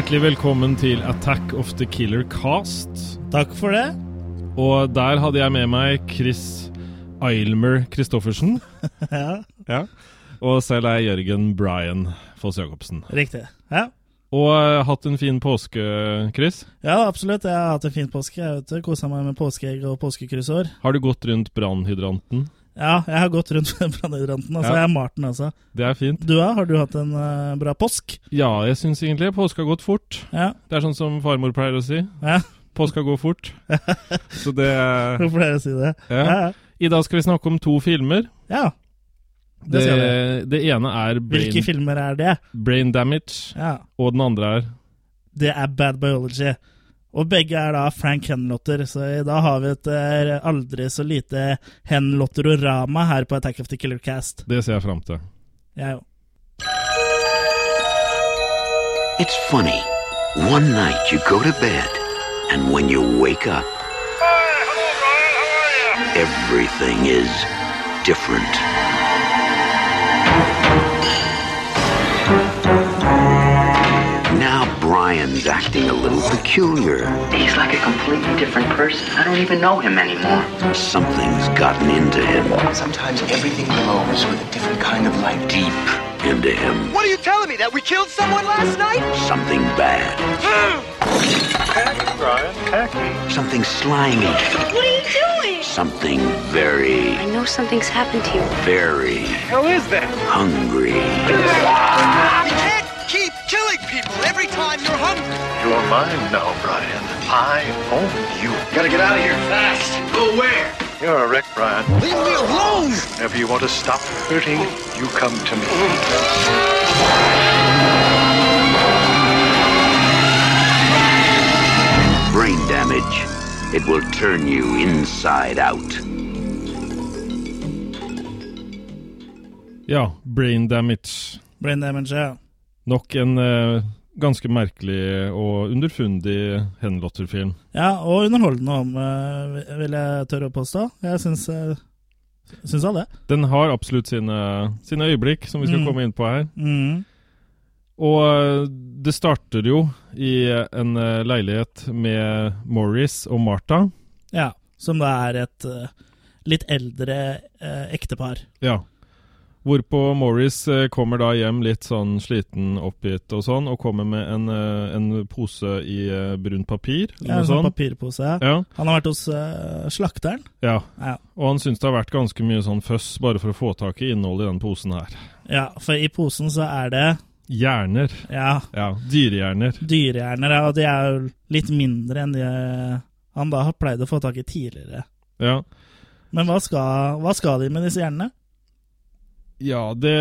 Hjertelig velkommen til Attack of the Killer Cast. Takk for det. Og der hadde jeg med meg Chris Eilmer Christoffersen. ja. ja. Og selv er Jørgen Bryan Foss Jacobsen. Riktig. Ja. Og uh, hatt en fin påske, Chris? Ja, absolutt. Jeg har hatt en fin påske. Jeg vet Kosa meg med påskeegg og påskekryssord. Har du gått rundt brannhydranten? Ja, jeg har gått rundt brannhydranten. Altså, ja. Jeg er Marten, altså. Det er fint. Du? Har du hatt en uh, bra påsk? Ja, jeg syns egentlig påska har gått fort. Ja. Det er sånn som farmor pleier å si. Ja. Påska går fort. Så det Hun pleier å si det. Ja. Ja. I dag skal vi snakke om to filmer. ja. Det Det, skal vi. det ene er Hvilke brain, filmer er det? brain Damage, Ja. og den andre er Det er Bad Biology. Og begge er da Frank Henlotter, så da har vi et eh, aldri så lite Henlotterorama her på Attack of the Killer Cast. Det ser jeg fram til. Jeg òg. It's funny. One night you go to bed, and when you wake up, everything is different. Now Brian's acting a little peculiar. He's like a completely different person. I don't even know him anymore. Something's gotten into him, Sometimes everything glows with a different kind of light. deep into him. What are you telling me? That we killed someone last night? Something bad. Something slimy. What are you doing? Something very, I know something's happened to you. very Hell is that? hungry. Ah! You're hungry. You're mine now, Brian. I own you. Gotta get out of here fast. Go where? You're a wreck, Brian. Leave me alone! Whenever you want to stop hurting, you come to me. Brain damage. It will turn you inside out. Ja, Brain Damage. Brain Damage, ja. Nok en eh, ganske merkelig og underfundig Henlotter-film. Ja, og underholdende om, eh, vil jeg tørre å påstå. Jeg syns, uh, syns av det. Den har absolutt sine, sine øyeblikk, som vi skal Mm. komme inn på her. Mm. Og eh, det starter jo i en eh, leilighet med Morris og Martha. Ja, som da er et eh, litt eldre eh, ektepar. Ja. Hvorpå Morris eh, kommer da hjem litt sånn sliten, oppgitt og sånn, og kommer med en, eh, en pose i eh, brunt papir. Ja, en sånn papirpose. Ja, Han har vært hos uh, slakteren. ja. Ja. Og han syns det har vært ganske mye sånn føss bare for å få tak i innholdet i den posen her. ja, for i posen så er det Hjerner. ja, Ja, dyrehjerner. dyrehjerner, ja, og de er jo litt mindre enn de han da har pleid å få tak i tidligere. Ja. Men hva skal, hva skal de med disse hjernene? Ja, det,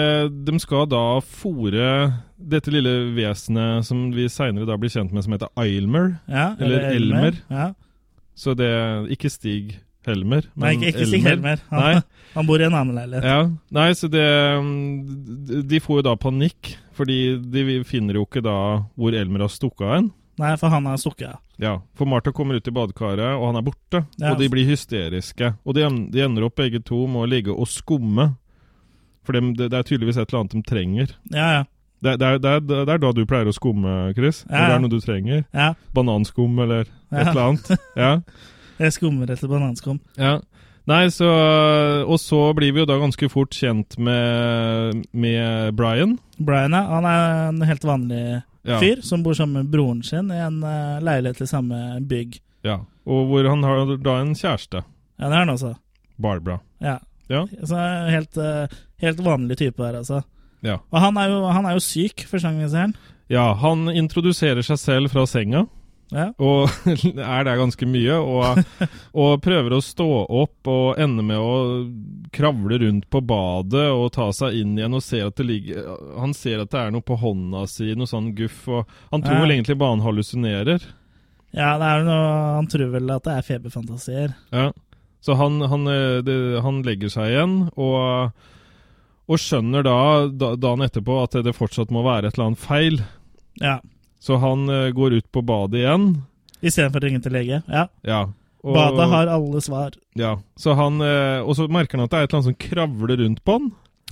de skal da fòre dette lille vesenet som vi seinere da blir kjent med som heter Eilmer. Ja, Eller Elmer. Ja. Så det Ikke Stig Helmer, Nei, ikke, ikke, Elmer. Stig Helmer. Han, han bor i en annen leilighet. Ja, Nei, så det De får jo da panikk, fordi de finner jo ikke da hvor Elmer har stukket av en. Nei, for han har stukket av. Ja, For Martha kommer ut i badekaret, og han er borte. Ja. Og de blir hysteriske. Og de, de ender opp begge to med å ligge og skumme. For dem, det, det er tydeligvis et eller annet de trenger. Ja, ja. Det, det, er, det, er, det er da du pleier å skumme, Chris. Ja, Ja, det er noe du trenger. ja. Bananskum eller et eller annet. Ja. Jeg skummer etter bananskum. ja. Nei, så Og så blir vi jo da ganske fort kjent med, med Brian. Brian ja, han er en helt vanlig Ja. fyr som bor sammen med broren sin i en eh, leilighet i samme bygg. Ja. Og hvor han har da en kjæreste. Ja, det er han også. Barbara. Ja. Ja. Så helt, eh, helt vanlig type her, altså. Ja. Og han er jo, han er jo syk, første gang vi ser han. ja, han introduserer seg selv fra senga. Ja. Og er der ganske mye, og, og prøver å stå opp og ender med å kravle rundt på badet og ta seg inn igjen og ser at det ligger Han ser at det er noe på hånda si, noe sånn guff, og han tror Ja. vel egentlig bare han hallusinerer. Ja, det er noe, han tror vel at det er feberfantasier. Ja. Så han, han, eh, det, han legger seg igjen, og, og skjønner da, da dagen etterpå at det fortsatt må være et eller annet feil. Ja. Så han eh, går ut på badet igjen. Istedenfor å ringe til lege. Ja. Ja. Og- Badet har alle svar. Ja, så han, eh, Og så merker han at det er et eller annet som kravler rundt på han.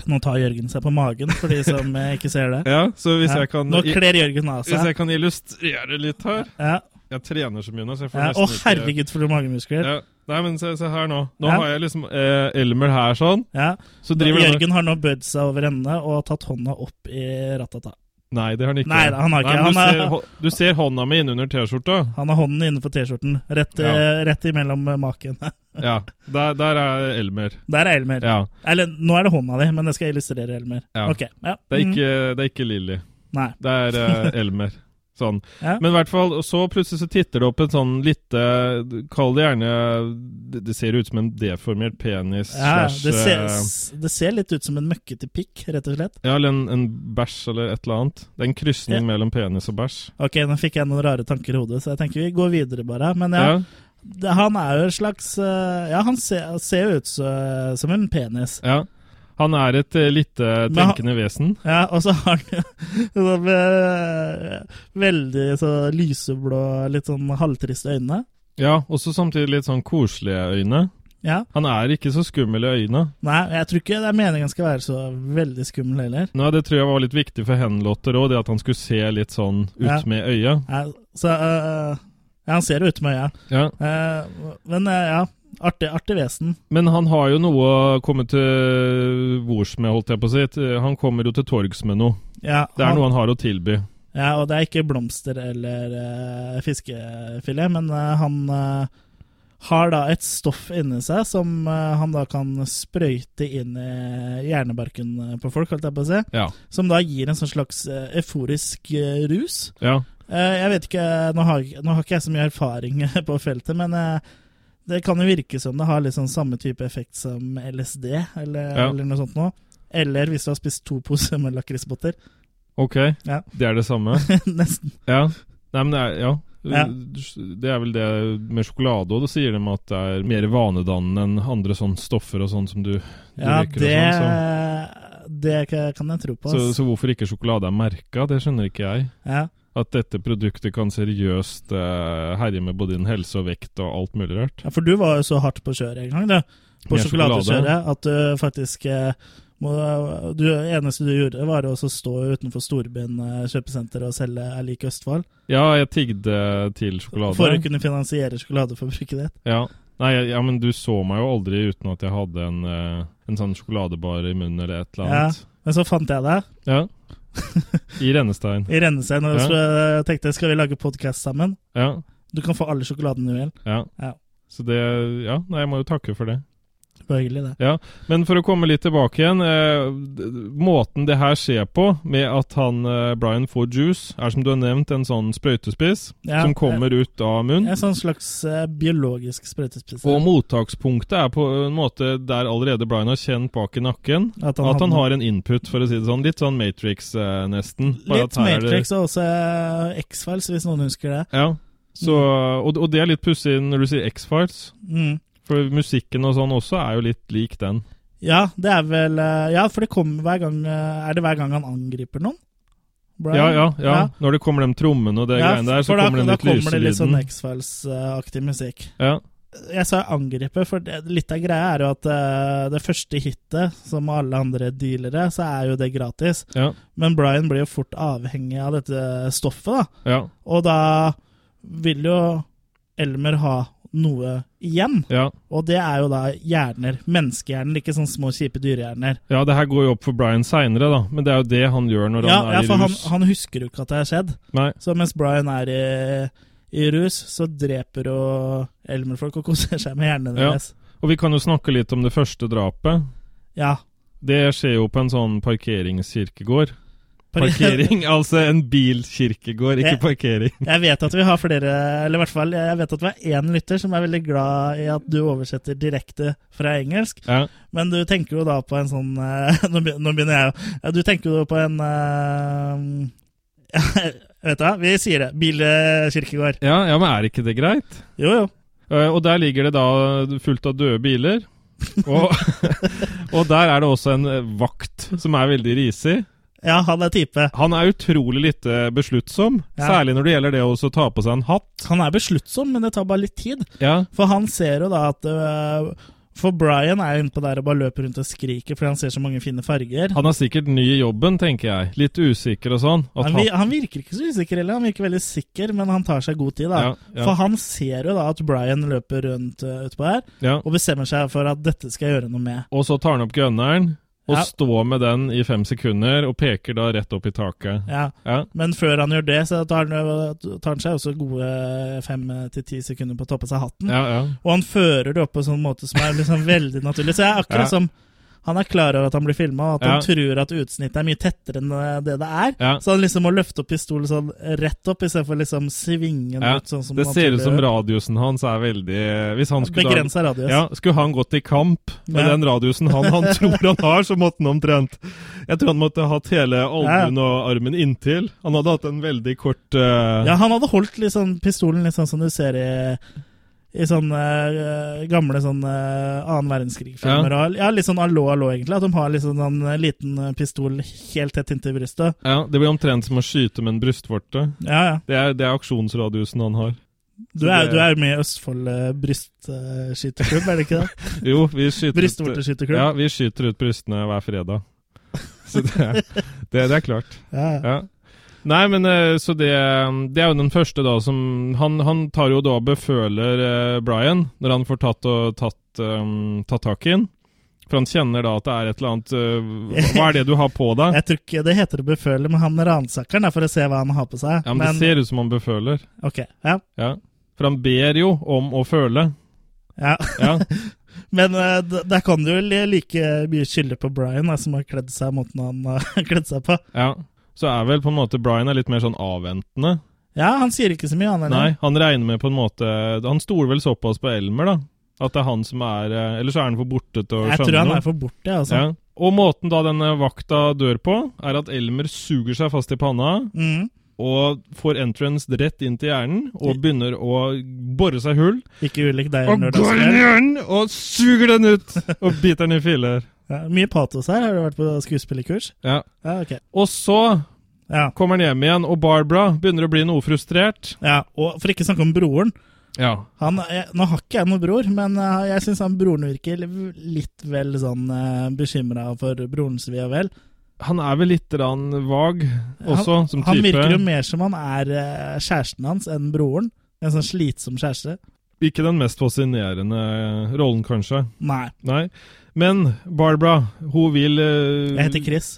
Nå tar Jørgen seg på magen, for de som ikke ser det. Ja, så hvis Ja. jeg kan Nå kler Jørgen av seg. Hvis jeg kan illustrere litt her Ja. Jeg trener så mye nå, så jeg får Ja. nesten Å, ikke herregud, for du har magemuskler. ja. Nei, men se, se her nå. Nå Ja. har jeg liksom eh, Elmer her sånn. Ja. Så driver denne- Jørgen har nå bøyd seg over ende og tatt hånda opp i ratata. Nei, det har han ikke. Nei han har ikke. Han du, er- ser, du ser hånda mi innunder T-skjorta. Han har hånden innenfor T-skjorten, rett, Ja. eh, rett imellom maken. Ja, der, der er Elmer. Der er Elmer. Ja. Eller, nå er det hånda di, men det skal illustrere Elmer. Ja. Okay. ja. Det er Mm. ikke, det er ikke Lilly. Nei. Det er uh, Elmer. Sånn. Ja. Men i hvert fall, så plutselig så titter det opp en sånn lite Kall det gjerne Det, ser ut som en deformert penis Ja, slash det, ser, eh, det ser litt ut som en møkkete pikk, rett og slett. Ja, eller en, en bæsj eller et eller annet. Det er en krysning Ja. mellom penis og bæsj. Ok, nå fikk jeg noen rare tanker i hodet, så jeg tenker vi går videre bare. Men ja, det, han er jo en slags eh, Ja, han ser, ser ut som en penis. ja. Han er et eh, lite tenkende han- vesen. Ja, og så har han sånn veldig så lyseblå, litt sånn halvtriste øyne. Ja, også samtidig litt sånn koselige øyne. Ja. Han er ikke så skummel i øynene. Nei, jeg tror ikke det er meningen skal være så veldig skummel heller. Nei, Det tror jeg var litt viktig for Henlotter òg, det at han skulle se litt sånn ut Ja. med øyet. Ja, så uh, Ja, han ser jo ut med øya. Ja. Uh, men uh, ja, artig, artig vesen. Men han har jo noe å komme til bords med, holdt jeg på å si. Han kommer jo til torgs med noe. Ja, Det er han, noe han har å tilby. ja, og det er ikke blomster eller uh, fiskefilet, men uh, han uh, har da et stoff inni seg som han da kan sprøyte inn i hjernebarken på folk, holdt jeg på å si. Ja. Som da gir en sånn slags euforisk rus. Ja. Jeg vet ikke, nå har, nå har ikke jeg så mye erfaring på feltet, men eh, det kan jo virke som det har sånn samme type effekt som LSD, eller, Ja. eller noe sånt noe. Eller hvis du har spist to poser med lakrisbotter. Ok, Ja. det er det samme. Nesten. Ja. Nei, men det er, ja. Ja. Det er vel det med sjokolade òg. Da sier de at det er mer vanedannende enn andre sånne stoffer og sånn som du, du Ja, røyker det, og sånn. det kan jeg tro på. Så, så, så hvorfor ikke sjokolade er merka, det skjønner ikke jeg. Ja. At dette produktet kan seriøst uh, herje med både din helse og vekt og alt mulig rart. ja, for du var jo så hardt på kjøret en gang, du. På sjokoladekjøret at du faktisk eh, må, du, Det eneste du gjorde, var å stå utenfor Storbyen eh, kjøpesenter og selge Er lik Østfold. Ja, jeg tigde til sjokolade. For å kunne finansiere sjokoladeforbruket ditt. Ja. Nei, jeg- ja, men du så meg jo aldri uten at jeg hadde en, eh, en sånn sjokoladebar i munnen eller et eller annet. Ja. Men så fant jeg deg Ja. I Rennestein. i rennestein, og Ja. eh, tenkte jeg skal vi lage podkast sammen. Ja. Du kan få alle sjokoladen du vil. ja. Ja. Så det Ja, nei, jeg må jo takke for det. Det det. Ja, Men for å komme litt tilbake igjen. Eh, måten det her skjer på, med at han eh, Brian får juice, er som du har nevnt en sånn sprøytespiss Ja, som kommer ut av munnen. En sånn slags eh, biologisk sprøytespiss. Og mottakspunktet er på en måte der allerede Brian har kjent bak i nakken. At At han han, har en input, for å si det sånn. Litt sånn Matrix, eh, nesten. Bare Litt Matrix og også eh, X-Files, hvis noen husker det. Ja. Så, og, og det er litt pussig når du sier X-Files. Mm. For musikken og sånn også er jo litt lik den. Ja, det er vel eh, Ja, for det kommer hver gang eh, Er det hver gang han angriper noen? Brian? Ja, ja, ja. Når det kommer de trommene og det Ja, greiene der, så da, kommer den da kommer det litt sånn. X-Files-aktig musikk. Ja. Jeg sa angripe, for det, litt av greia er jo at uh, det første hitet, som alle andre dealere, så er jo det gratis. Ja. Men Brian blir jo fort avhengig av dette stoffet, da. Ja. Og da vil jo Elmer ha noe igjen. Ja. Og det er jo da hjerner. Menneskehjerner, ikke sånne små, kjipe dyrehjerner. ja, det her går jo opp for Brian seinere, da. Men det er jo det han gjør når Ja, han er ja, i rus. han husker jo ikke at det har skjedd. Nei. Så mens Brian er i, i rus, så dreper jo Elmer-folk og koser seg med hjernene Ja. deres. Og vi kan jo snakke litt om det første drapet. Ja. Det skjer jo på en sånn parkeringskirkegård. Parkering, altså en bilkirkegård, ikke jeg, parkering. Jeg vet at vi har flere, eller i hvert fall jeg vet at vi har én lytter som er veldig glad i at du oversetter direkte fra engelsk. Ja. Men du tenker jo da på en sånn Nå begynner jeg jo. Du tenker jo på en eh, Vet du hva, vi sier det. Bilkirkegård. Ja, ja, men er ikke det greit? Jo, jo. Eh, og der ligger det da fullt av døde biler. Og, og der er det også en vakt som er veldig risig. Ja, han er type. Han er utrolig lite besluttsom, Ja. særlig når det gjelder det å ta på seg en hatt. Han er besluttsom, men det tar bare litt tid. Ja, For han ser jo da at øh, For Brian er jo inne på der og bare løper rundt og skriker fordi han ser så mange fine farger. Han er sikkert ny i jobben, tenker jeg. Litt usikker og sånn. At Han, han virker ikke så usikker heller, han virker veldig sikker, men han tar seg god tid. da. Ja, ja. For han ser jo da at Brian løper rundt uh, utpå her, Ja. og bestemmer seg for at dette skal jeg gjøre noe med. Og så tar han opp gunneren, og Ja. står med den i fem sekunder, og peker da rett opp i taket. Ja. Ja. Men før han gjør det, så tar han, tar han seg også gode fem til ti sekunder på å ta på seg hatten. Ja, ja. Og han fører det opp på en sånn måte som er liksom veldig naturlig. Så jeg er akkurat som han er klar over at han blir filma, og at Ja. han tror at utsnittet er mye tettere enn det det er. Ja. Så han liksom må løfte opp pistolen sånn rett opp, istedenfor liksom svinge den Ja, ut sånn som det ser ut som radiusen hans er veldig Hvis han skulle Begrensa radius. Ja, Skulle han gått i kamp med den radiusen han, han tror han har, så måtte han omtrent Jeg tror han måtte hatt hele albuen og armen inntil. Han hadde hatt en veldig kort uh... Ja, han hadde holdt liksom pistolen litt sånn som du ser i i sånne uh, gamle sånne uh, annen verdenskrig-filmer. Ja. Ja, litt sånn allo, allo, egentlig. At de har liksom en eh, liten pistol helt tett inntil brystet. Ja, Det blir omtrent som å skyte med en brystvorte. Ja, ja. Det er, det er aksjonsradiusen han har. Du er, det- du er med i Østfold uh, brystskytterklubb, er det ikke det? Jo, vi skyter ut, ja, vi skyter ut brystene hver fredag. Så det, er- det, det er klart. Ja, ja. Ja. Nei, men eh, så det, det er jo den første da som Han, han tar jo da og beføler eh, Brian når han får tatt, og, tatt, um, tatt tak i ham. For han kjenner da at det er et eller annet eh, Hva er det du har på deg? Jeg tror ikke det heter å beføle, men han ransaker den for å se hva han har på seg. Ja, men Det ser ut som han beføler. Ok, ja. Ja. For han ber jo om å føle. ja. Ja. Men uh, der kan du jo like mye skylde på Brian, da, som har kledd seg måten han har kledd seg på. ja. Så er vel på en måte Brian er litt mer sånn avventende. Ja, han sier ikke så mye, han Nei, han regner med på en måte Han stoler vel såpass på Elmer, da. At det er han som er eh, Eller så er han for borte til å Jeg skjønne tror han er for borte, altså. Ja. Og måten da denne vakta dør på, er at Elmer suger seg fast i panna Mm. og får entrance rett inn til hjernen og begynner å bore seg hull. Ikke ulik deg. Og går inn i hjernen og suger den ut! Og biter den i filler. Ja, mye patos her. Har du vært på skuespillerkurs? Ja. Ja, ok. Og så Ja. kommer han hjem igjen, og Barbara begynner å bli noe frustrert. ja. Og for ikke å snakke om broren. Ja. Han, jeg, nå har ikke jeg noen bror, men eh, jeg syns broren virker litt vel sånn uh, bekymra for brorens ve og vel. Han er vel litt grann vag også, han, som type. han virker jo mer som han er uh, kjæresten hans enn broren. En sånn slitsom kjæreste. Ikke den mest fascinerende rollen, kanskje. Nei. Nei. Men Barbara, hun vil uh, Jeg heter Chris.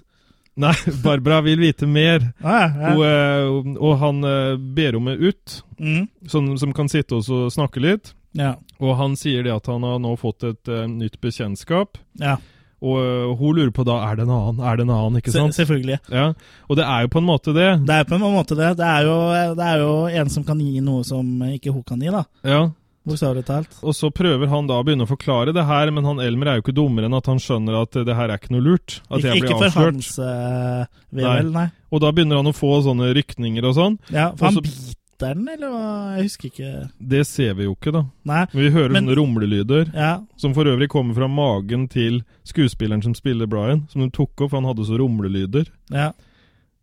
Nei, Barbara vil vite mer. Ah, ja, ja. eh, og han uh, ber henne ut, Mm, sånn, som kan sitte og snakke litt. ja. Og han sier det at han har nå fått et nytt bekjentskap. ja. Og hun lurer på da er det en annen, er det en annen, ikke Se, sant? selvfølgelig. Ja, Og det er jo på en måte det. Det er på en måte det. Det er, jo, det er jo en som kan gi noe som ikke hun kan gi, da. Ja. Bokstavelig talt. Og så prøver han da å begynne å forklare det her, men han Elmer er jo ikke dummere enn at han skjønner at eh, det her er ikke noe lurt. At Ikke, jeg ikke for hans uh, ve og vel, nei. Og da begynner han å få sånne rykninger og sånn. Ja, for han biter den, eller hva? Jeg husker ikke. Det ser vi jo ikke, da. Nei. Men vi hører Men- sånne rumlelyder. Ja, Som for øvrig kommer fra magen til skuespilleren som spiller Brian. Som de tok opp, for han hadde så rumlelyder. ja.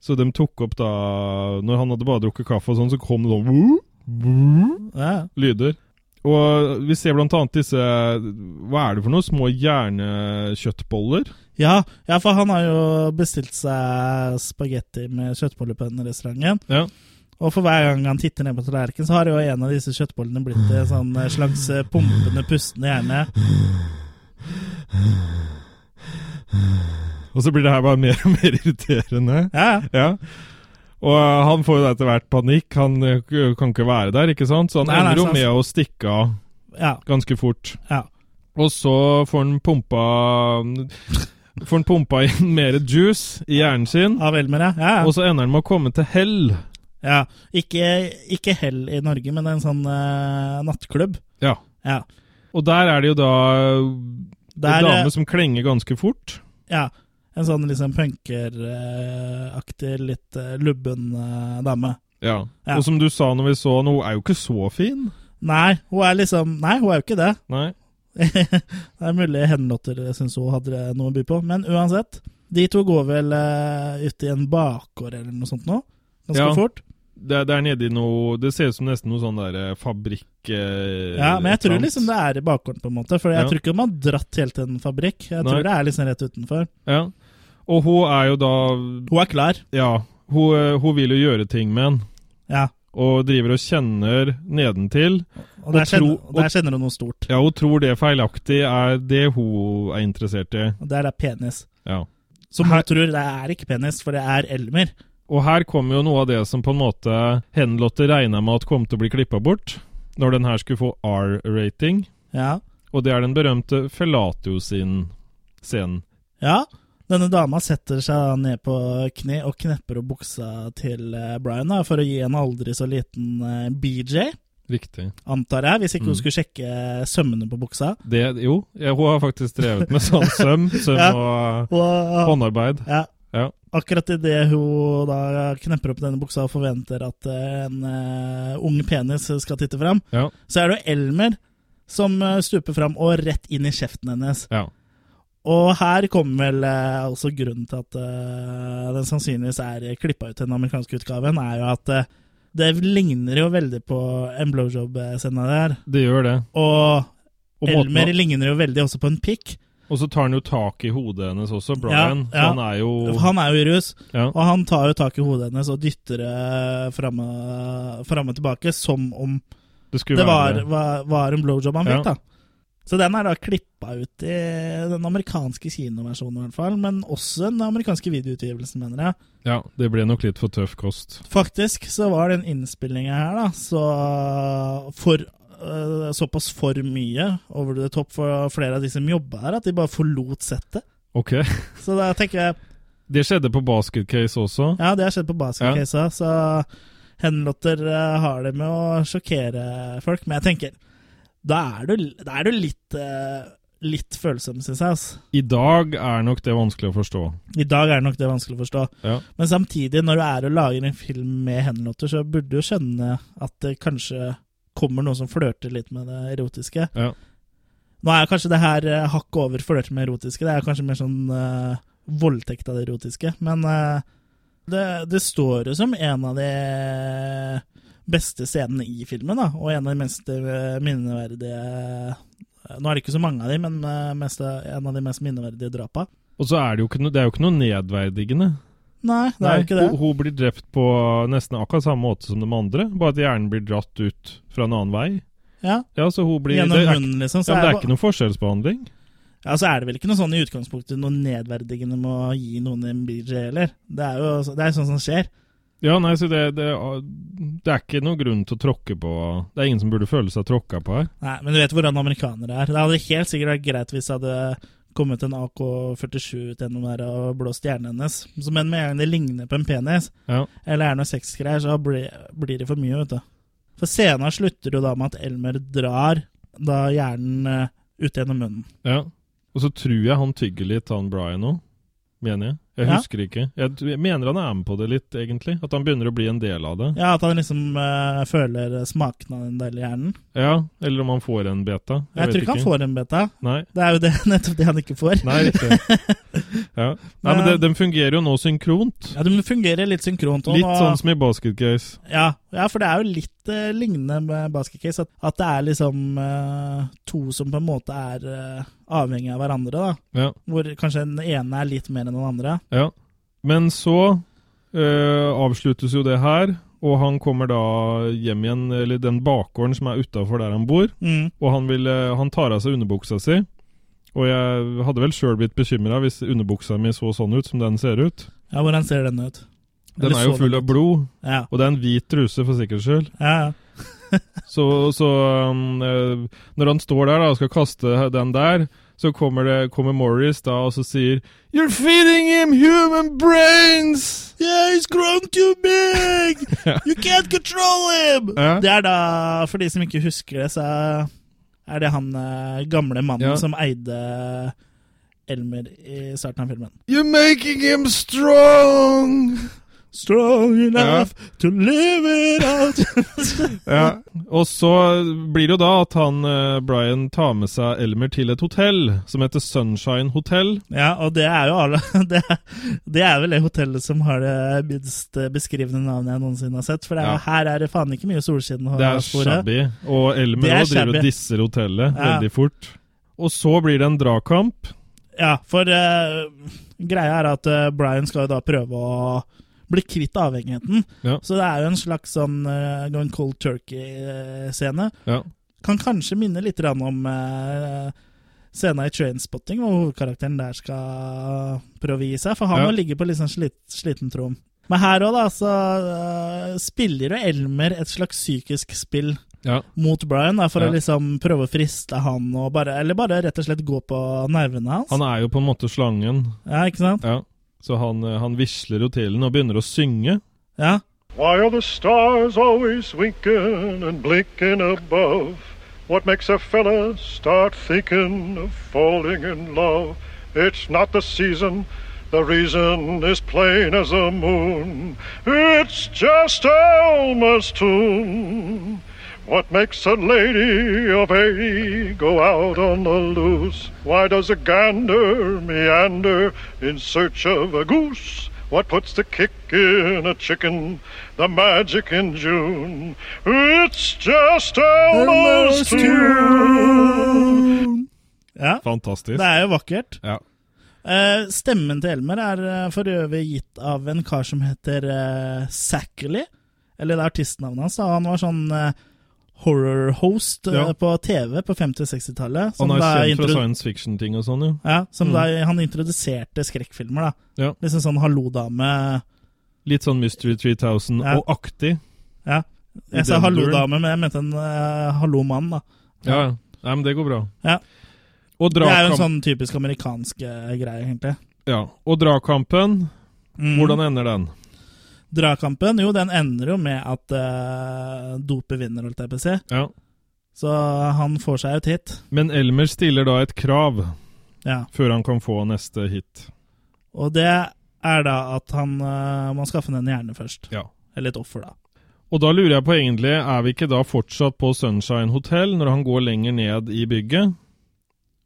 Så de tok opp da Når han hadde bare drukket kaffe og sånn, så kom det sånn lyder. Og vi ser blant annet disse Hva er det for noe? Små hjernekjøttboller? Ja, ja, for han har jo bestilt seg spagetti med kjøttboller på denne restauranten. Ja. Og for hver gang han titter ned på tallerkenen, så har jo en av disse kjøttbollene blitt en sånn eh, slags eh, pumpende, pustende hjerne. Og så blir det her bare mer og mer irriterende. Ja, Ja. Og uh, han får jo etter hvert panikk. Han uh, kan ikke være der, ikke sant? Så han Nei, ender jo med å stikke av ja, ganske fort. ja. Og så får han pumpa Får han pumpa inn mer juice i hjernen sin. ja, vel med det. ja. ja. Og så ender han med å komme til hell. ja. Ikke, ikke Hell i Norge, men en sånn uh, nattklubb. Ja. Ja. Og der er det jo da Der, eh, dame som klenger ganske fort. Ja. En sånn liksom punkeraktig, litt eh, lubben eh, dame. Ja. Ja. Og som du sa når vi så henne, hun er jo ikke så fin. Nei, hun er liksom Nei, hun er jo ikke det. Nei. det er mulig Henlotter syns hun hadde noe å by på. Men uansett, de to går vel uh, ut i en bakgård eller noe sånt nå. Ganske Ja. fort. Det, det er nede i noe Det ser ut som nesten noe sånn der eh, fabrikk eh, Ja, men jeg tror liksom det er i bakgården, på en måte. For jeg Ja. tror ikke de har dratt helt til en fabrikk. Jeg Nei. tror det er liksom rett utenfor. Ja. Og hun er jo da Hun er klar. Ja. Hun, eh, hun vil jo gjøre ting med han. Ja. Og driver og kjenner nedentil. Og der, Og kjenner, tro- og der kjenner hun noe stort. Ja, hun tror det feilaktig er det hun er interessert i. Og der er penis. Ja. Som Her- hun tror det er ikke penis, for det er Elmer. Og her kommer jo noe av det som på en måte Henlotte regna med at kom til å bli klippa bort, når den her skulle få R-rating. Ja. Og det er den berømte Felatio sin scenen. ja. Denne dama setter seg ned på kne og knepper opp buksa til eh, Brian da, for å gi en aldri så liten eh, BJ, Riktig. antar jeg, hvis ikke Mm. hun skulle sjekke sømmene på buksa. Det, jo, ja, hun har faktisk drevet med sånn søm, søm Ja. og Og håndarbeid. Ja. Ja. Akkurat idet hun da knepper opp denne buksa og forventer at eh, en uh, ung penis skal titte fram, Ja. så er det Elmer som stuper fram og rett inn i kjeften hennes. Ja. Og her kommer vel eh, også grunnen til at eh, den sannsynligvis er klippa ut til den amerikanske utgaven, er jo at eh, det ligner jo veldig på en blowjob-scene der. Det gjør det. Og, Og Elmer måten... ligner jo veldig også på en pikk. Og så tar han jo tak i hodet hennes også, Brian. Ja, ja. Han er jo Han er jo i rus, Ja. og han tar jo tak i hodet hennes og dytter det fram og, tilbake, som om Det det var, var, var en blowjob han fikk, da. Så den er da klippa ut i den amerikanske kinoversjonen, i hvert fall. Men også den amerikanske videoutgivelsen, mener jeg. Ja, det ble nok litt for tøff kost. Faktisk så var den innspillinga her, da, så for øh, Såpass for mye over the top for flere av de som jobba her, at de bare forlot settet. Ok. Så da tenker jeg Det skjedde på Basket Case også. Ja, det har skjedd på basketcasa, så Henlotter eh, har det med å sjokkere folk. Men jeg tenker, da er du, da er du litt, uh, litt følsom, syns jeg. Altså. I dag er nok det vanskelig å forstå. I dag er nok det vanskelig å forstå. Ja. Men samtidig, når du er og lager en film med hendelåter, så burde du skjønne at det kanskje kommer noen som flørter litt med det erotiske. Ja. Nå er kanskje det her uh, hakket over flørte med erotiske. Det er kanskje mer sånn uh, voldtekt av det erotiske. Men uh, det, det står jo som en av de beste scenene i filmen, da. Og en av de mest eh, minneverdige eh, Nå er det ikke så mange av de, men eh, mest, en av de mest minneverdige drapa. Og så er det jo ikke, no, det jo ikke noe nedverdigende. Nei, det er jo ikke det. Hun, hun blir drept på nesten akkurat samme måte som de andre, bare at hjernen blir dratt ut fra en annen vei. Ja, Ja, så hun blir Gjennom det er, munnen, liksom. Så ja, men det er ikke noe forskjellsbehandling. Ja, så er det vel ikke noe sånn i utgangspunktet noe nedverdigende med å gi noen en BJ heller. Det er jo det er sånn som skjer. Ja, nei, så det, det, det er ikke noen grunn til å tråkke på Det er ingen som burde føle seg tråkka på her. Nei, Men du vet hvordan amerikanere er. Det hadde helt sikkert vært greit hvis det hadde kommet en AK-47 ut gjennom der og blåst hjernen hennes. Så, men med en gang det ligner på en penis, Ja. eller er noe sexgreier, så blir, blir det for mye, vet du. For scenen slutter jo da med at Elmer drar da hjernen eh, ut gjennom munnen. ja. Og så tror jeg han tygger litt, han Brian òg. Mener jeg. Jeg Ja. husker ikke. Jeg, mener han er med på det litt, egentlig. At han begynner å bli en del av det. Ja, At han liksom uh, føler smaken av en del i hjernen. Ja, Eller om han får en beta. Jeg, tror ikke han får en beta. Nei. Det er jo det, nettopp det han ikke får. Nei, riktig. Ja. Nei, men Den fungerer jo nå synkront. Ja, den fungerer litt synkront. Litt nå- sånn som i Basket Case. Ja, ja, for det er jo litt uh, lignende med Basket Case. At, at det er liksom uh, to som på en måte er avhengig av hverandre. da Ja. Hvor kanskje den ene er litt mer enn den andre. ja. Men så øh, avsluttes jo det her, og han kommer da hjem igjen, eller den bakgården som er utafor der han bor, Mm. og han, vil, øh, han tar av seg underbuksa si. Og jeg hadde vel sjøl blitt bekymra hvis underbuksa mi så sånn ut som den ser ut. Ja, Hvordan ser den ut? Den er jo full av blod, Ja, og det er en hvit truse for sikkerhets skyld. ja, ja. Så, så um, eh, når han står der da, og skal kaste den der, så kommer, det, kommer Morris da og så sier You're feeding him human brains! Yeah, he's grown too big! You can't control him! Ja. Det er da, for de som ikke husker det, så er det han eh, gamle mannen Ja. som eide Elmer i starten av filmen. You're making him strong! Strong enough to live it out. Ja. Og så blir det jo da at han eh, Brian tar med seg Elmer til et hotell som heter Sunshine Hotel. ja, og det er jo alle Det, det er vel det hotellet som har det minst beskrivende navnet jeg noensinne har sett. For det er, Ja. her er det faen ikke mye solskinn. Det er shabby. Og Elmer òg driver og disser hotellet Ja. veldig fort. Og så blir det en dragkamp. Ja, for uh, greia er at uh, Brian skal jo da prøve å bli kvitt avhengigheten. Ja. Så det er jo en slags sånn uh, Going Cold Turkey-scene. Ja. Kan kanskje minne litt om uh, scenen i Trainspotting, hvor hovedkarakteren der skal prøve å gi seg. For han Ja. må ligge på litt sånn slit, sliten trom. Men her òg, da, så uh, spiller jo Elmer et slags psykisk spill Ja. mot Brian, da, for Ja. å liksom prøve å friste han, og bare, eller bare rett og slett gå på nervene hans. Han er jo på en måte slangen. Ja, ikke sant? Ja. Så han, eh, han visler jo til den og begynner å synge. Ja. Why are the stars always winking and blinking above? What makes a fella start thinking of falling in love? It's not the season. The reason is plain as the moon. It's just Elmer's tune. What makes a lady of eighty go out on the loose? Why does a gander meander in search of a goose? What puts the kick in a chicken? The magic in June. It's just Elmer's tune. ja. Fantastisk. Det er jo vakkert. Ja. Uh, stemmen til Elmer er uh, for øvrig gitt av en kar som heter uh, Zachary. Eller det er artistnavnet hans. Han var sånn eh, horror-host eh, Ja. på TV på 50-60-tallet. Han er kjent fra science fiction-ting og sånn, jo. Ja, som Mm. da han introduserte skrekkfilmer. da. Ja. Liksom sånn Hallo-dame. Litt sånn Mystery 3000 Ja. og aktig. Ja. Jeg sa Hallo-dame, men jeg mente en uh, Hallo-mann. da. Ja, ja. Nei, men det går bra. Ja. Det er jo en sånn typisk amerikansk uh, greie, egentlig. Ja. Og dragkampen, Mm. hvordan ender den? Dragkampen, jo, den ender jo med at uh, dopet vinner, holdt jeg på å si. Ja. Så han får seg et hit. Men Elmer stiller da et krav Ja. før han kan få neste hit. Og det er da at han uh, må skaffe en hjerne først. Ja. Eller et offer, da. Og da lurer jeg på egentlig, er vi ikke da fortsatt på Sunshine Hotel når han går lenger ned i bygget?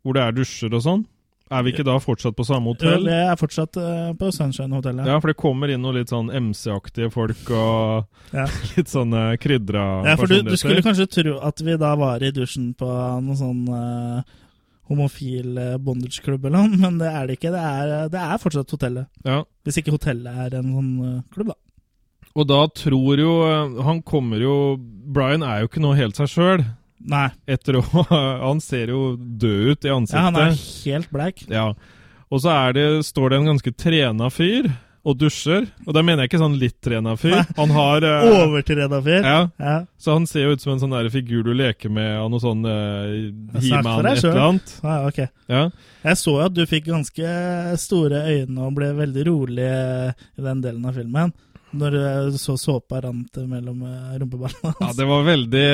Hvor det er dusjer og sånn? Er vi ikke da fortsatt på samme hotell? det er fortsatt eh, på Sunshine Hotellet. Ja, for det kommer inn noen litt sånn MC-aktige folk og Ja. litt sånne krydra Ja, for du, du skulle kanskje tro at vi da var i dusjen på noen sånn uh, homofil uh, bondage-klubb eller noe, men det er det ikke. Det er, det er fortsatt hotellet. Ja. Hvis ikke hotellet er en sånn uh, klubb, da. Og da tror jo eh, Han kommer jo Brian er jo ikke nå helt seg sjøl. Nei. Etter å Han ser jo død ut i ansiktet. Ja, han er helt bleik. Ja. Og så det, står det en ganske trena fyr og dusjer. Og da mener jeg ikke sånn litt trena fyr. Han har uh, Overtrena fyr. Ja. Ja. Så han ser jo ut som en sånn der figur du leker med av noe sånn uh, He-Man et eller annet. Ja, ok. Ja. Jeg så jo at du fikk ganske store øyne og ble veldig rolig i den delen av filmen. Når du så såpa rant mellom rumpeballene hans. ja, det var veldig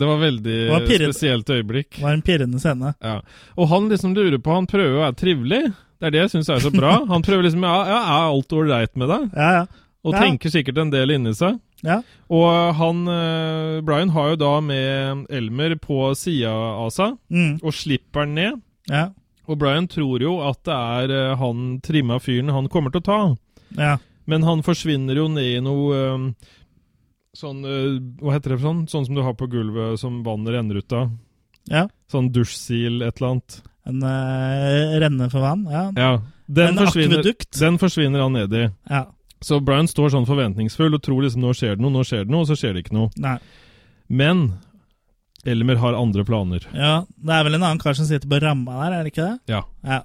Det var veldig Det var spesielt øyeblikk. Det var en pirrende scene. Ja. Og han liksom lurer på Han prøver å være trivelig. Det er det jeg syns er så bra. Han prøver liksom Ja, ja er alt ålreit med deg? Ja, ja. Og Ja. tenker sikkert en del inni seg. Ja. Og han eh, Brian har jo da med Elmer på sida av seg, Mm. og slipper han ned. Ja. Og Brian tror jo at det er eh, han trimma fyren han kommer til å ta. Ja. Men han forsvinner jo ned i noe eh, sånn eh, Hva heter det for sånn? Sånn som du har på gulvet som vannet renner ut av. ja. Sånn dusjsil, et eller annet. En uh, renne for vann. Ja. Ja. Den, En akvedukt. den forsvinner han ned i. ja. Så Brian står sånn forventningsfull og tror liksom nå skjer det noe, nå skjer det noe, og så skjer det ikke noe. Nei. Men Elmer har andre planer. Ja, det er vel en annen kar som sitter på ramma der, er det ikke det? Ja. Ja.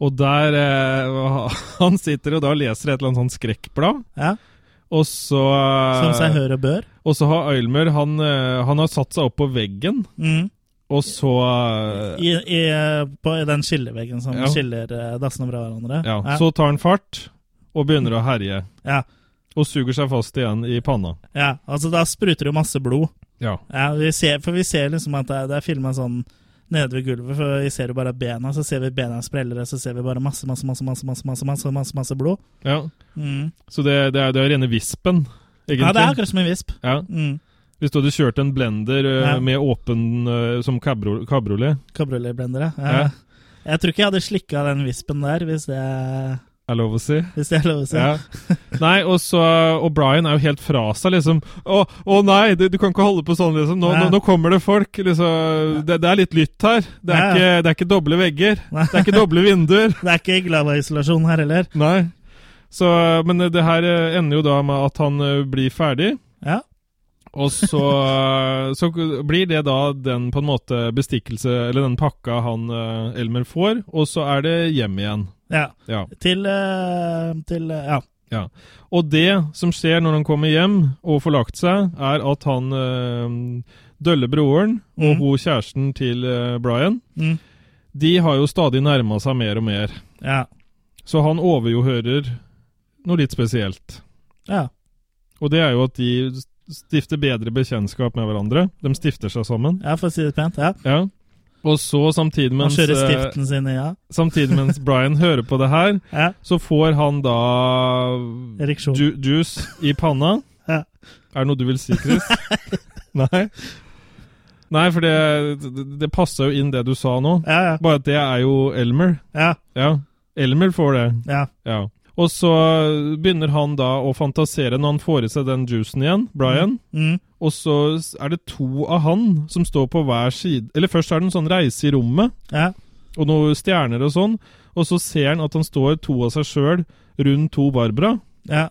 Og der eh, Han sitter jo da og leser et eller annet sånn skrekkblad. ja. Og så eh, Som seg hør og bør. Og så har Eilmer han, eh, han har satt seg opp på veggen, Mm. og så eh, I, i, på i den skilleveggen som Ja. skiller dassene fra hverandre. ja, Så tar han fart og begynner å herje. Ja. Og suger seg fast igjen i panna. ja, altså da spruter det masse blod. Ja. Ja, vi ser, for vi ser liksom at det det er filma sånn nede ved gulvet. For vi ser jo bare bena, så ser vi bena sprellere, så ser vi bare masse, masse, masse masse, masse, masse, masse, masse, masse blod. Ja. Mm. Så det, det, er, det rene vispen, egentlig? Ja, det er akkurat som en visp. Ja. Mm. Hvis du hadde kjørt en blender uh, ja. med åpen uh, som kabriolet Cabriolet-blender, ja. ja. Jeg tror ikke jeg hadde slikka den vispen der, hvis det er lov å si. hvis det er lov å si. Ja. Nei, og så Og Brian er jo helt fra seg, liksom. Å, å nei, du, du kan ikke holde på sånn, liksom. Nå, nå, nå kommer det folk. Liksom. Det, det er litt lytt her. Det er, ikke, det er ikke doble vegger. Nei. Det er ikke doble vinduer. Det er ikke glavaisolasjon her heller. Nei. Så, men det her ender jo da med at han eh, blir ferdig. Og så, så blir det da den på en måte bestikkelse, eller den pakka han eh, Elmer får, og så er det hjem igjen. Ja. Ja. Til, eh, til eh, Ja. Ja. Og det som skjer når han kommer hjem og får lagt seg, er at han dølle broren og Mm. hun kjæresten til Brian, Mm. de har jo stadig nærma seg mer og mer. Ja. Så han overjohører noe litt spesielt. ja. Og det er jo at de stifter bedre bekjentskap med hverandre. De stifter seg sammen. Ja, for å si det pent. Ja. Ja. Og så samtidig mens, kjører øh, stiften sin ja. samtidig mens Brian hører på det her, ja. så får han da Ereksjon. ju juice i panna. Ja. Er det noe du vil si, Chris? Nei? Nei, for det, det, passer jo inn det du sa nå. Ja, ja. Bare at det er jo Elmer. Ja. Ja. Elmer får det. ja. Og så begynner han da å fantasere når han får i seg den juicen igjen, Brian. Mm. Og så er det to av han som står på hver side Eller først er det en sånn reise i rommet, ja. og noen stjerner og sånn. Og så ser han at han står to av seg sjøl rundt to Barbara. ja.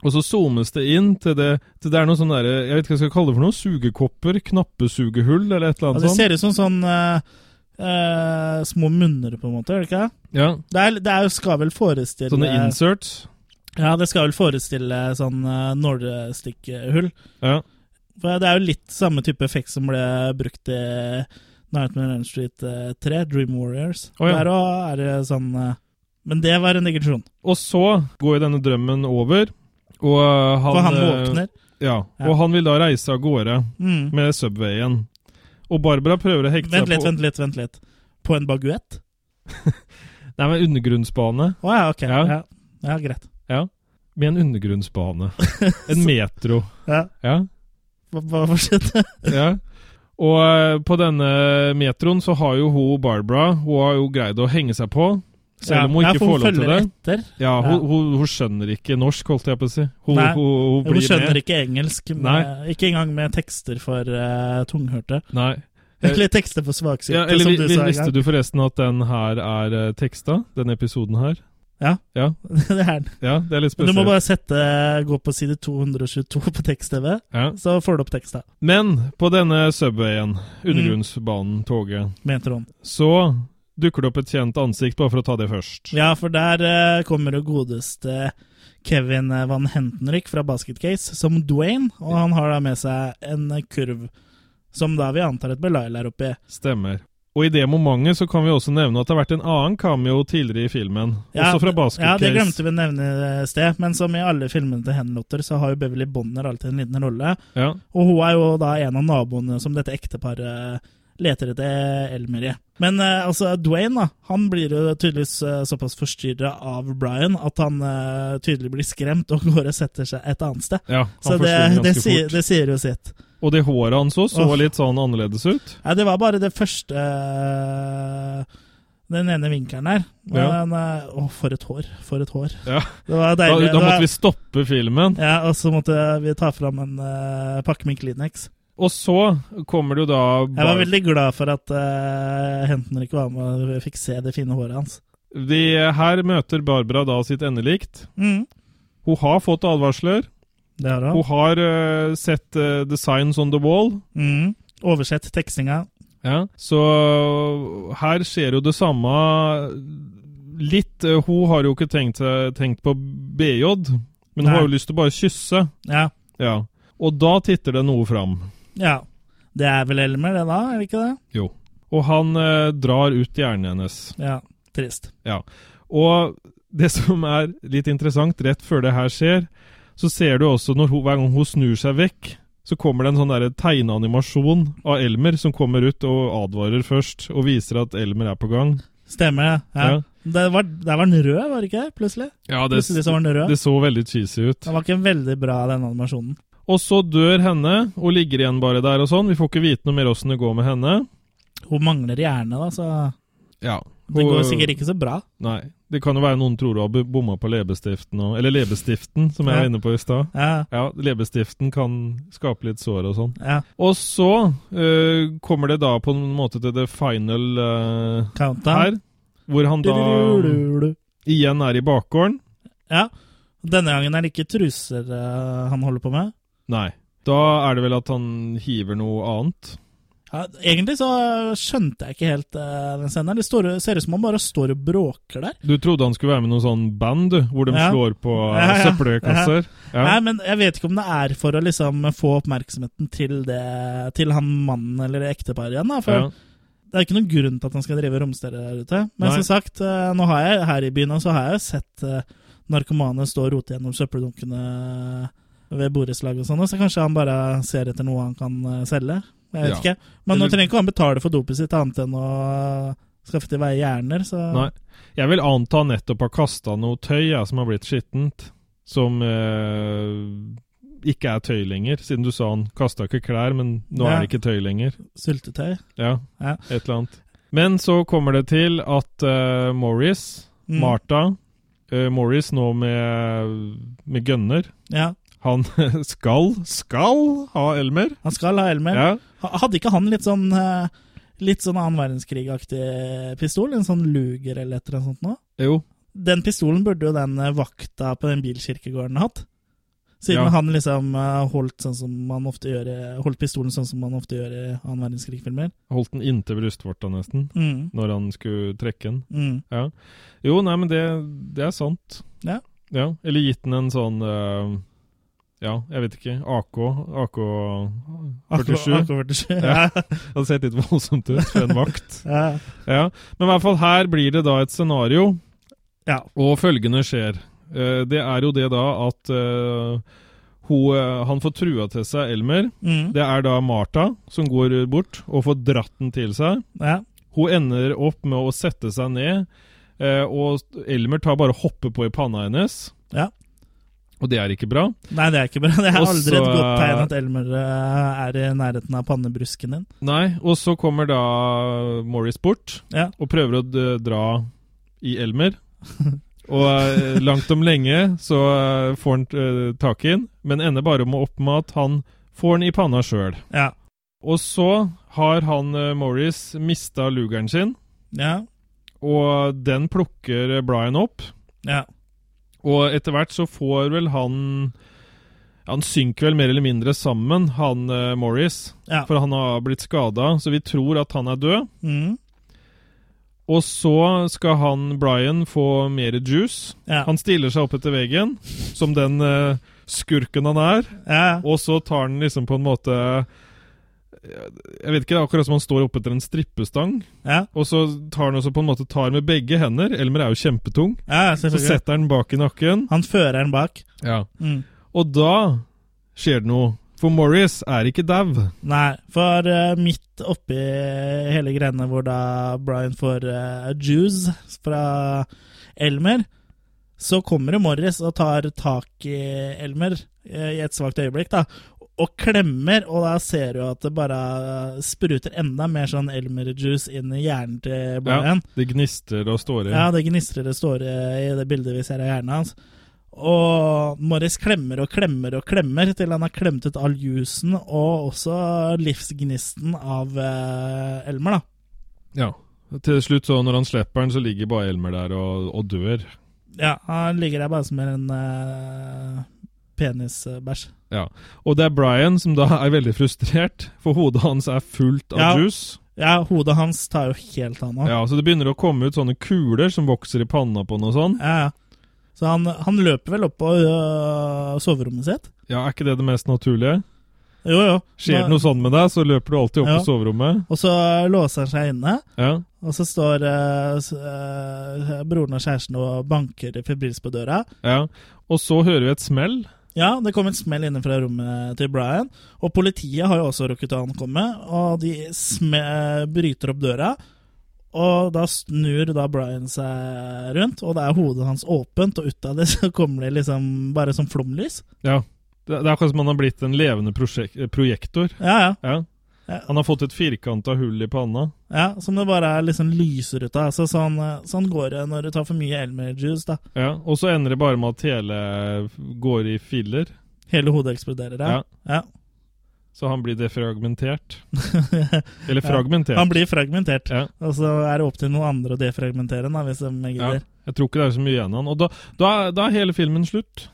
Og så zoomes det inn til det, til det er noe sånn derre Jeg vet ikke hva jeg skal kalle det for noe. Sugekopper? Knappesugehull? Eller et eller annet sånt. Ja, det ser ut som sånn eh, eh, små munner, på en måte. Er det ikke? Ja, Det, er, det er, skal vel forestille Sånne inserts. Ja, det skal vel forestille sånn uh, nålestikkhull. Ja. For det er jo litt samme type effekt som ble brukt i Nightmare on Street eh, 3, Dream Warriors. Oh, ja. Der òg er det sånn uh, Men det var en digresjon. Og så går jo denne drømmen over, og han For han våkner. Ja, Ja. og han vil da reise av gårde Mm. med Subwayen. Og Barbara prøver å hekte Vent seg litt, på vent litt, vent litt. På en baguett? Nei, men undergrunnsbane. Å ja, ok. Ja. Ja. Ja. greit. Ja. Med en undergrunnsbane. En metro. Ja. Ja. Hva, hva ja. Og eh, på denne metroen så har jo hun Barbara Hun har jo greid å henge seg på. Selv om hun ja, ikke får lov til det. Etter. Ja, hun, hun, hun skjønner ikke norsk, holdt jeg på å si. Hun, Nei, hun, hun Hun blir skjønner med. ikke engelsk. Nei. Med, ikke engang med tekster for uh, tunghørte. Nei. Eller tekster for svaksynte, Ja, eller som du vi, sa visste du forresten at den her er uh, teksta? Denne episoden her? Ja. Ja, det er den. ja det er litt spesielt. du må bare sette, gå på side 222 på tekst-TV, ja. så får du opp teksta. Men på denne Subwayen, undergrunnsbanen, toget, Metron. så dukker det opp et kjent ansikt, bare for å ta det først. Ja, for der uh, kommer det godeste Kevin eh, Van Hentenryck fra Basket Case som Dwayne, og han har da med seg en eh, kurv som da vi antar et Belial er oppi. Stemmer. Og i det momentet så kan vi også nevne at det har vært en annen cameo tidligere i filmen. også fra Basket ja, det glemte vi å nevne i sted, men som i alle filmene til Henlotter, så har jo Beverly Bonner alltid en liten rolle. Ja. Og hun er jo da en av naboene som dette ekteparet leter etter Elmerie. Men eh, altså, Dwayne da, han blir jo tydeligvis eh, såpass forstyrra av Brian at han eh, tydelig blir skremt og går og setter seg et annet sted. ja han Så det, forsvinner det, ganske sier, fort. det sier jo sitt. Og det håret hans så, så Åh. litt sånn annerledes ut. Nei, det var bare det første eh, Den ene vinkelen her. Ja. Men, eh, Å, for et hår. For et hår. Ja. Det var Da, deilig. da Det måtte var- vi stoppe filmen. Ja, og så måtte vi ta fram en eh, pakke med Kleenex. Og så kommer det jo da Jeg var veldig glad for at uh, Hentenrik var med og fikk se det fine håret hans. Vi, her møter Barbara da sitt endelikt. Mm. Hun har fått advarsler. Det har Hun Hun har uh, sett uh, the signs on the wall. Mm. Oversett tekstinga. Ja. Så her skjer jo det samme litt. eh, hun har jo ikke tenkt, tenkt på BJ, men hun har jo lyst til å bare kysse. Ja. Ja. Og da titter det noe fram. Ja. Det er vel Elmer, det da? Er det ikke det? Jo. Og han eh, drar ut hjernen hennes. Ja. Trist. Ja. Og det som er litt interessant, rett før det her skjer, så ser du også når hun, hver gang hun snur seg vekk, så kommer det en sånn der tegneanimasjon av Elmer som kommer ut og advarer først, og viser at Elmer er på gang. Stemmer det. Ja. Ja. Det var, der var den rød, var det ikke? Plutselig. Ja, det, Plutselig så var den rød. det så veldig cheesy ut. Den var ikke veldig bra, den animasjonen. Og så dør henne, og ligger igjen bare der og sånn. Vi får ikke vite noe mer åssen det går med henne. Hun mangler hjerne, da, så Ja. det går sikkert ikke så bra. Nei. Det kan jo være noen tror hun har bomma på leppestiften og Eller leppestiften, som jeg Ja. var inne på i stad. Ja, Ja, leppestiften kan skape litt sår og sånn. ja. Og så uh, kommer det da på en måte til det final uh, Countdown. her, hvor han da igjen er i bakgården. Ja. Denne gangen er det ikke truser uh, han holder på med. Nei. Da er det vel at han hiver noe annet. Ja, egentlig så skjønte jeg ikke helt uh, den scenen. Det står, ser ut som han bare står og bråker der. Du trodde han skulle være med noe sånn band, du, hvor de Ja. slår på Ja, ja. søppelkasser? Nei, men Jeg vet ikke om det er for å liksom få oppmerksomheten til det Til han mannen eller ekteparet igjen. da, For. Det er ikke noen grunn til at han skal drive romstere der ute. Men Nei. som sagt, eh, nå har jeg her i byen så har jeg sett eh, narkomane stå og rote gjennom søppeldunkene ved borettslag og sånn, så kanskje han bare ser etter noe han kan eh, selge. Jeg vet Ja. ikke. Men nå trenger ikke han betale for dopet sitt annet enn å skaffe til veie hjerner, så Nei. Jeg vil anta han nettopp har kasta noe tøy ja, som har blitt skittent. Som eh, ikke er tøy lenger, siden du sa han kasta ikke klær, men nå Ja. er det ikke tøy lenger. syltetøy. Ja, Ja. et eller annet. Men så kommer det til at uh, Morris, Mm. Martha uh, Morris nå med, med gunner. Ja. Han skal, skal ha Elmer. Han skal ha Elmer. Ja. Hadde ikke han litt sånn eh, Litt sånn annen verdenskrig-aktig pistol? En sånn Luger eller et eller annet sånt noe? Jo. Den pistolen burde jo den eh, vakta på den bilkirkegården hatt. Siden Ja. han liksom eh, holdt, sånn som man ofte gjør holdt pistolen sånn som man ofte gjør i annen verdenskrig-filmer. Holdt den inntil brystvorta nesten, Mm. når han skulle trekke den. Mm. Ja. Jo, nei, men det, det er sant. Ja. ja. Eller gitt den en sånn eh, Ja, jeg vet ikke. AK. AK-47. AK-47. Ja. Det ser litt voldsomt ut for en vakt. ja. Ja. Men i hvert fall her blir det da et scenario, ja. og følgende skjer. Eh, det er jo det da at eh, hun, eh, han får trua til seg Elmer. Mm. Det er da Martha som går bort og får dratt den til seg. ja. Hun ender opp med å sette seg ned, og Elmer tar bare hopper på i panna hennes. Ja. Og det er ikke bra. Nei, det er ikke bra. Det er Også, aldri et godt tegn at Elmer eh, er i nærheten av pannebrusken din. Nei, og så kommer da Morris bort Ja. og prøver å dra i Elmer. og eh, langt om lenge så eh, får han eh, tak i den, men ender bare med opp med at han får den i panna sjøl. Ja. Og så har han Morris mista lugeren sin, Ja. og den plukker Brian opp. Ja. Og etter hvert så får vel han Han synker vel mer eller mindre sammen, han uh, Morris. Ja. For han har blitt skada, så vi tror at han er død. Mm. Og så skal han Brian få mer juice. Ja. Han stiller seg opp etter veggen, som den uh, skurken han er. ja. Og så tar han liksom på en måte Jeg vet ikke, det er akkurat som han står oppe etter en strippestang. Ja. Og så tar han også på en måte tar med begge hender. Elmer er jo kjempetung. ja, Så setter han bak i nakken. Han fører den bak. Ja. Mm. Og da skjer det noe. For Morris er ikke dau. Nei, for uh, midt oppi hele greiene hvor da Brian får uh, juice fra Elmer, så kommer jo Morris og tar tak i Elmer eh, i et svakt øyeblikk, da. Og klemmer, og da ser du at det bare spruter enda mer sånn Elmer-juice inn i hjernen til Brian. Det gnistrer og står i. Ja, det gnistrer og står i det bildet vi ser av hjernen hans. Og Morris klemmer og klemmer og klemmer til han har klemt ut all jusen og også livsgnisten av eh, Elmer, da. Ja. Til slutt, så når han slipper den, så ligger bare Elmer der og, og dør. Ja, han ligger der bare som en eh, penisbæsj. Ja. Og det er Brian som da er veldig frustrert, for hodet hans er fullt av Ja. juice. Ja, hodet hans tar jo helt av nå. Ja, Så det begynner å komme ut sånne kuler som vokser i panna på noe sånt. Ja. Så han, han løper vel opp på øh, soverommet sitt? Ja, Er ikke det det mest naturlige? Jo, jo. Skjer det noe sånn med deg, så løper du alltid opp Ja. på soverommet. Og så låser han seg inne. Ja. Og så står øh, eh, broren og kjæresten og banker febrilsk på døra. ja. Og så hører vi et smell. Ja, det kom en smell inne fra rommet til Brian, og politiet har jo også rukket å ankomme, og de sme bryter opp døra. Og da snur da Brian seg rundt, og det er hodet hans åpent, og ut av det så kommer det liksom bare som flomlys. Ja. Det, er akkurat som han har blitt en levende prosjektor. projektor. Ja, ja. Ja. Ja. Han har fått et firkanta hull i panna. ja som det bare er liksom lyser ut av. Altså, sånn, sånn går det når du tar for mye Elmer-juice, da. Ja, Og så ender det bare med at hele går i filler. Hele hodet eksploderer, ja. ja. Så han blir defragmentert. Eller fragmentert. Han blir fragmentert. Ja. Og så er det opp til noen andre å defragmentere han, hvis de Ja. Jeg tror ikke det er så mye igjen av han. Og da, da, da er hele filmen slutt.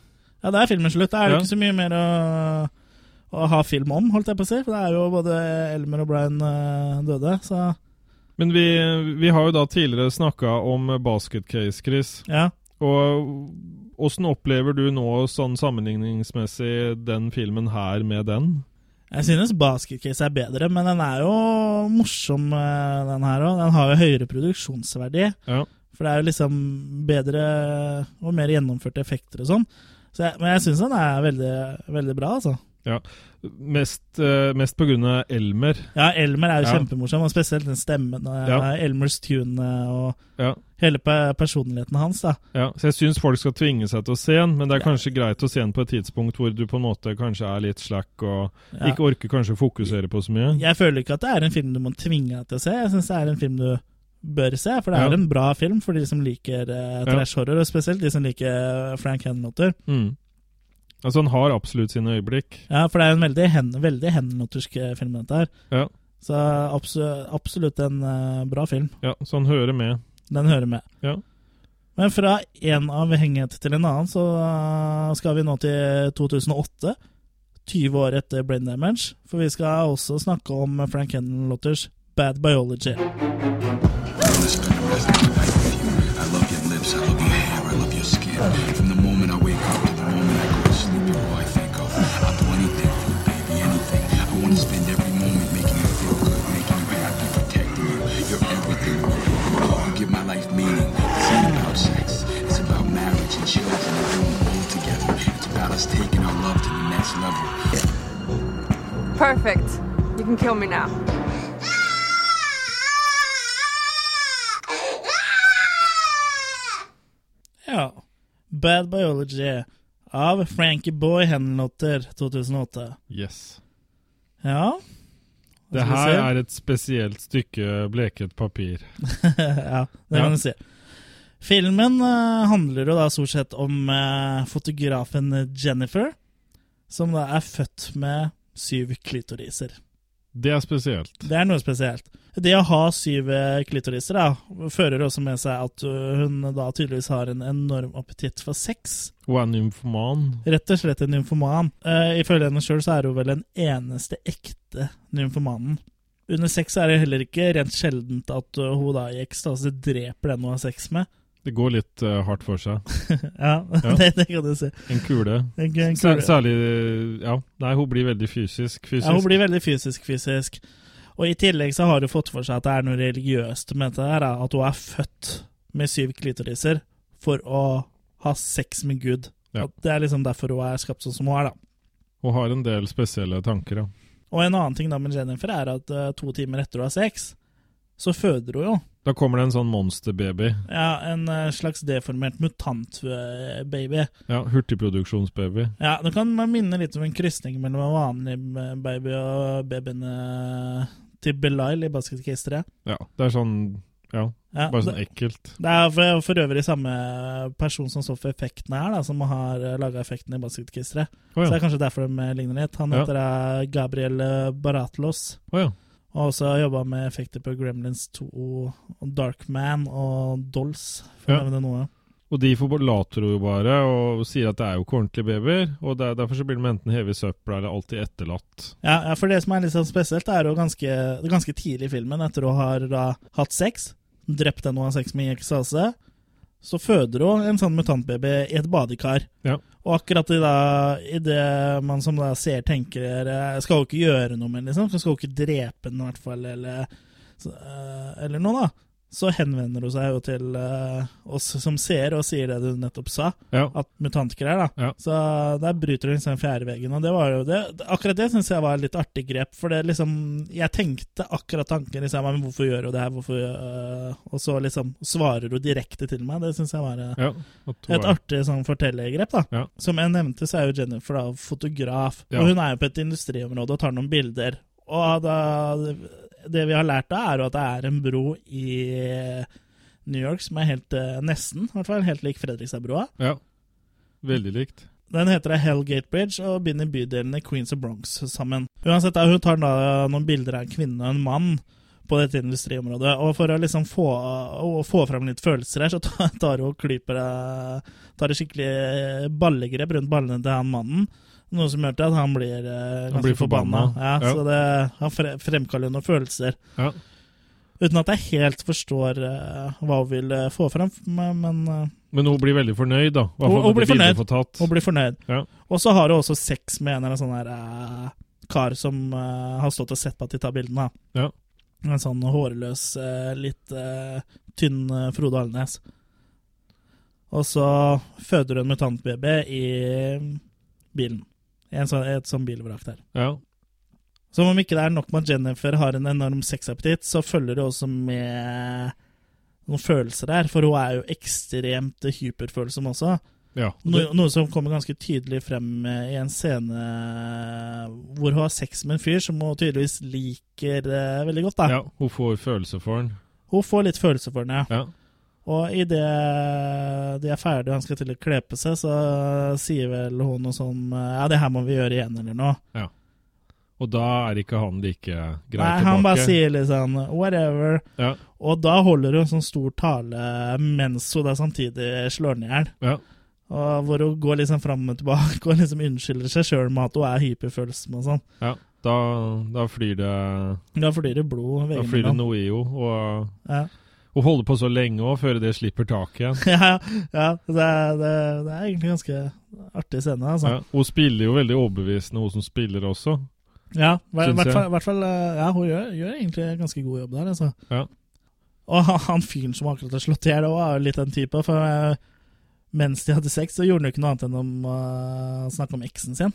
Ja, da er filmen slutt. Da er det Ja. ikke så mye mer å, å ha film om, holdt jeg på å si. For det er jo både Elmer og Brian eh, døde, så Men vi, vi har jo da tidligere snakka om basket case, Chris. ja. Og åssen opplever du nå sånn sammenligningsmessig den filmen her med den? Jeg synes Basket Case er bedre, men den er jo morsom, eh, den her òg. Den har jo høyere produksjonsverdi. Ja. For det er jo liksom bedre og mer gjennomførte effekter og sånn. Så men jeg syns den er veldig, veldig bra, altså. Ja. Mest, uh, mest av Elmer. Ja, Elmer er jo Ja. kjempemorsom, og spesielt den stemmen. og Ja. Elmers tune og Ja. hele pe personligheten hans, da. Ja, så jeg syns folk skal tvinge seg til å se den, men det er kanskje greit å se den på et tidspunkt hvor du på en måte kanskje er litt slack og ikke orker kanskje å fokusere på så mye. Jeg føler ikke at det er en film du må tvinge deg til å se. Jeg syns det er en film du bør se, for det er en bra film for de som liker uh, trash horror, og spesielt de som liker Frank Henlotter. Mm. Altså, han har absolutt sine øyeblikk. Ja, for det er en veldig, hen, veldig henlottersk eh, film, dette her. Ja, Så absolutt, absolutt en uh, bra film. ja så han hører med. Den hører med. Ja. Men fra en avhengighet til en annen, så uh, skal vi nå til 2008. 20 år etter Brain Damage. For vi skal også snakke om Frank Henlotters Bad Biology. I love your hair, I love your skin. From the us taking our love to the next level. Perfect. You can kill me now. Ja. Bad Biology av Frankie Boy Henlotter 2008. Yes. Ja. Det her er et spesielt stykke bleket papir. ja, det Ja. kan du si. Filmen eh, handler jo da stort sett om eh, fotografen Jennifer, som da er født med syv klitoriser. Det er spesielt. Det er noe spesielt. Det å ha syv eh, klitoriser da, fører også med seg at hun da tydeligvis har en enorm appetitt for sex. Og er nymfoman. Rett og slett en nymfoman. Uh, ifølge henne sjøl så er hun vel den eneste ekte nymfomanen. Under sex er det heller ikke rent sjeldent at hun da i ekstase dreper den hun har sex med. Det går litt uh, hardt for seg. ja, Ja. Det, det kan du si. En kule. En, en kule. Særlig Ja, nei, hun blir veldig fysisk. fysisk. Ja, hun blir veldig fysisk-fysisk. Og i tillegg så har hun fått for seg at det er noe religiøst med dette her, at hun er født med syv klitoriser for å ha sex med Gud. Ja. Det er liksom derfor hun er skapt sånn som hun er, da. Hun har en del spesielle tanker, ja. Og en annen ting da med Jennifer er at uh, to timer etter hun har sex, så føder hun jo. Da kommer det en sånn monsterbaby. Ja, en eh, slags deformert mutant-baby. Ja, Hurtigproduksjonsbaby. Ja, det kan minne litt om en krysning mellom en vanlig eh, baby og babyen eh, til Belial i Basket Case 3. Ja, det er sånn Ja, Ja, bare sånn ekkelt. Det er for, for øvrig samme person som står for effektene her, da, som har laga effektene i Basket Case 3. Å, ja. Så det er kanskje derfor de ligner litt. Han heter ja. Gabriel eh, Baratlos. Oh, ja. Og har også jobba med effekter på Gremlins 2, og Darkman og Dolls, for Ja. å nevne noe. Og de forlater jo bare og sier at det er jo ikke ordentlige babyer. Og det er, derfor så blir de enten hevet i søpla eller alltid etterlatt. Ja, ja, for det som er litt sånn spesielt, er jo ganske, ganske tidlig i filmen, etter å ha da hatt sex, drept en og har sex med i ekstase, så føder hun en sånn mutantbaby i et badekar. Ja. Og akkurat i, da, i det man som da ser tenker Jeg Skal jo ikke gjøre noe med liksom? Skal jo ikke drepe den, i hvert fall? Eller, eh, eller noe, da. Så henvender hun seg jo til uh, oss som ser, og sier det du nettopp sa, Ja. at mutantgreier, da. Ja. Så der bryter hun liksom fjerde veggen, og det var jo det, akkurat det syns jeg var et litt artig grep, for det liksom Jeg tenkte akkurat tanken liksom, men hvorfor gjør hun det her, hvorfor uh, Og så liksom svarer hun direkte til meg, det syns jeg var uh, Ja, et er- artig sånn fortellergrep, da. Ja. Som jeg nevnte, så er jo Jennifer da fotograf, Ja. og hun er jo på et industriområde og tar noen bilder. Og da, det vi har lært da, er jo at det er en bro i New York som er helt eh, nesten, i hvert fall, helt lik Fredrikstadbroa. Ja. Veldig likt. Den heter Hellgate Bridge og binder bydelene Queens og Bronx sammen. Uansett, da, Hun tar da noen bilder av en kvinne og en mann på dette industriområdet. Og for å liksom få, å få fram litt følelser her, så tar tar hun og klyper eh, Tar et skikkelig ballegrep rundt ballene til han mannen. Noe som gjør til at han blir eh, Han ganske blir forbanna. forbanna, Ja. Så det, han fre fremkaller noen følelser. Ja. Uten at jeg helt forstår uh, hva hun vil eh, få fram, men, men eh, Men hun blir veldig fornøyd, da. Hva hun, hun blir fornøyd. hun blir fornøyd. Ja. Og så har hun også sex med en eller annen sånn her kar som har stått og sett på at de tar bildene. Ja. En sånn hårløs, litt tynn Frode Alnes. Og så føder hun mutantbaby i bilen. Sånn, et sånn bilvrak der. Ja. Som om ikke det er nok med at Jennifer har en enorm sexappetitt, så følger det også med noen følelser der, for hun er jo ekstremt hyperfølsom også. Ja, No, noe som kommer ganske tydelig frem i en scene hvor hun har sex med en fyr som hun tydeligvis liker eh, veldig godt. da. ja. Hun får følelser for den. Hun får litt følelser for den, ja. Ja. Og idet de er ferdige og han skal til å kle på seg, så sier vel hun noe sånn Ja, det her må vi gjøre igjen, eller noe. ja. Og da er ikke han like grei Nei, tilbake. han bare sier sånn whatever. Ja. Og da holder hun sånn stor tale mens hun da samtidig slår ned i hjel. Ja. Og hvor hun går liksom fram og tilbake og liksom unnskylder seg sjøl med at hun er hyperfølsom og sånn. ja. Da, da flyr det Da flyr det blod Da flyr det noe i henne. Og Ja. Hun holder på så lenge òg, før det slipper taket igjen. ja, ja det, er, det, det er egentlig ganske artig scene. Altså. Ja. Hun spiller jo veldig overbevisende, hun som spiller også. Ja, i hvert fall, eh, Ja, hun gjør, gjør egentlig en ganske god jobb der, altså. Ja. Og han, fyren som akkurat har slått i hjel, var jo litt den type. For eh, mens de hadde sex, så gjorde han jo ikke noe annet enn å eh, snakke om eksen sin.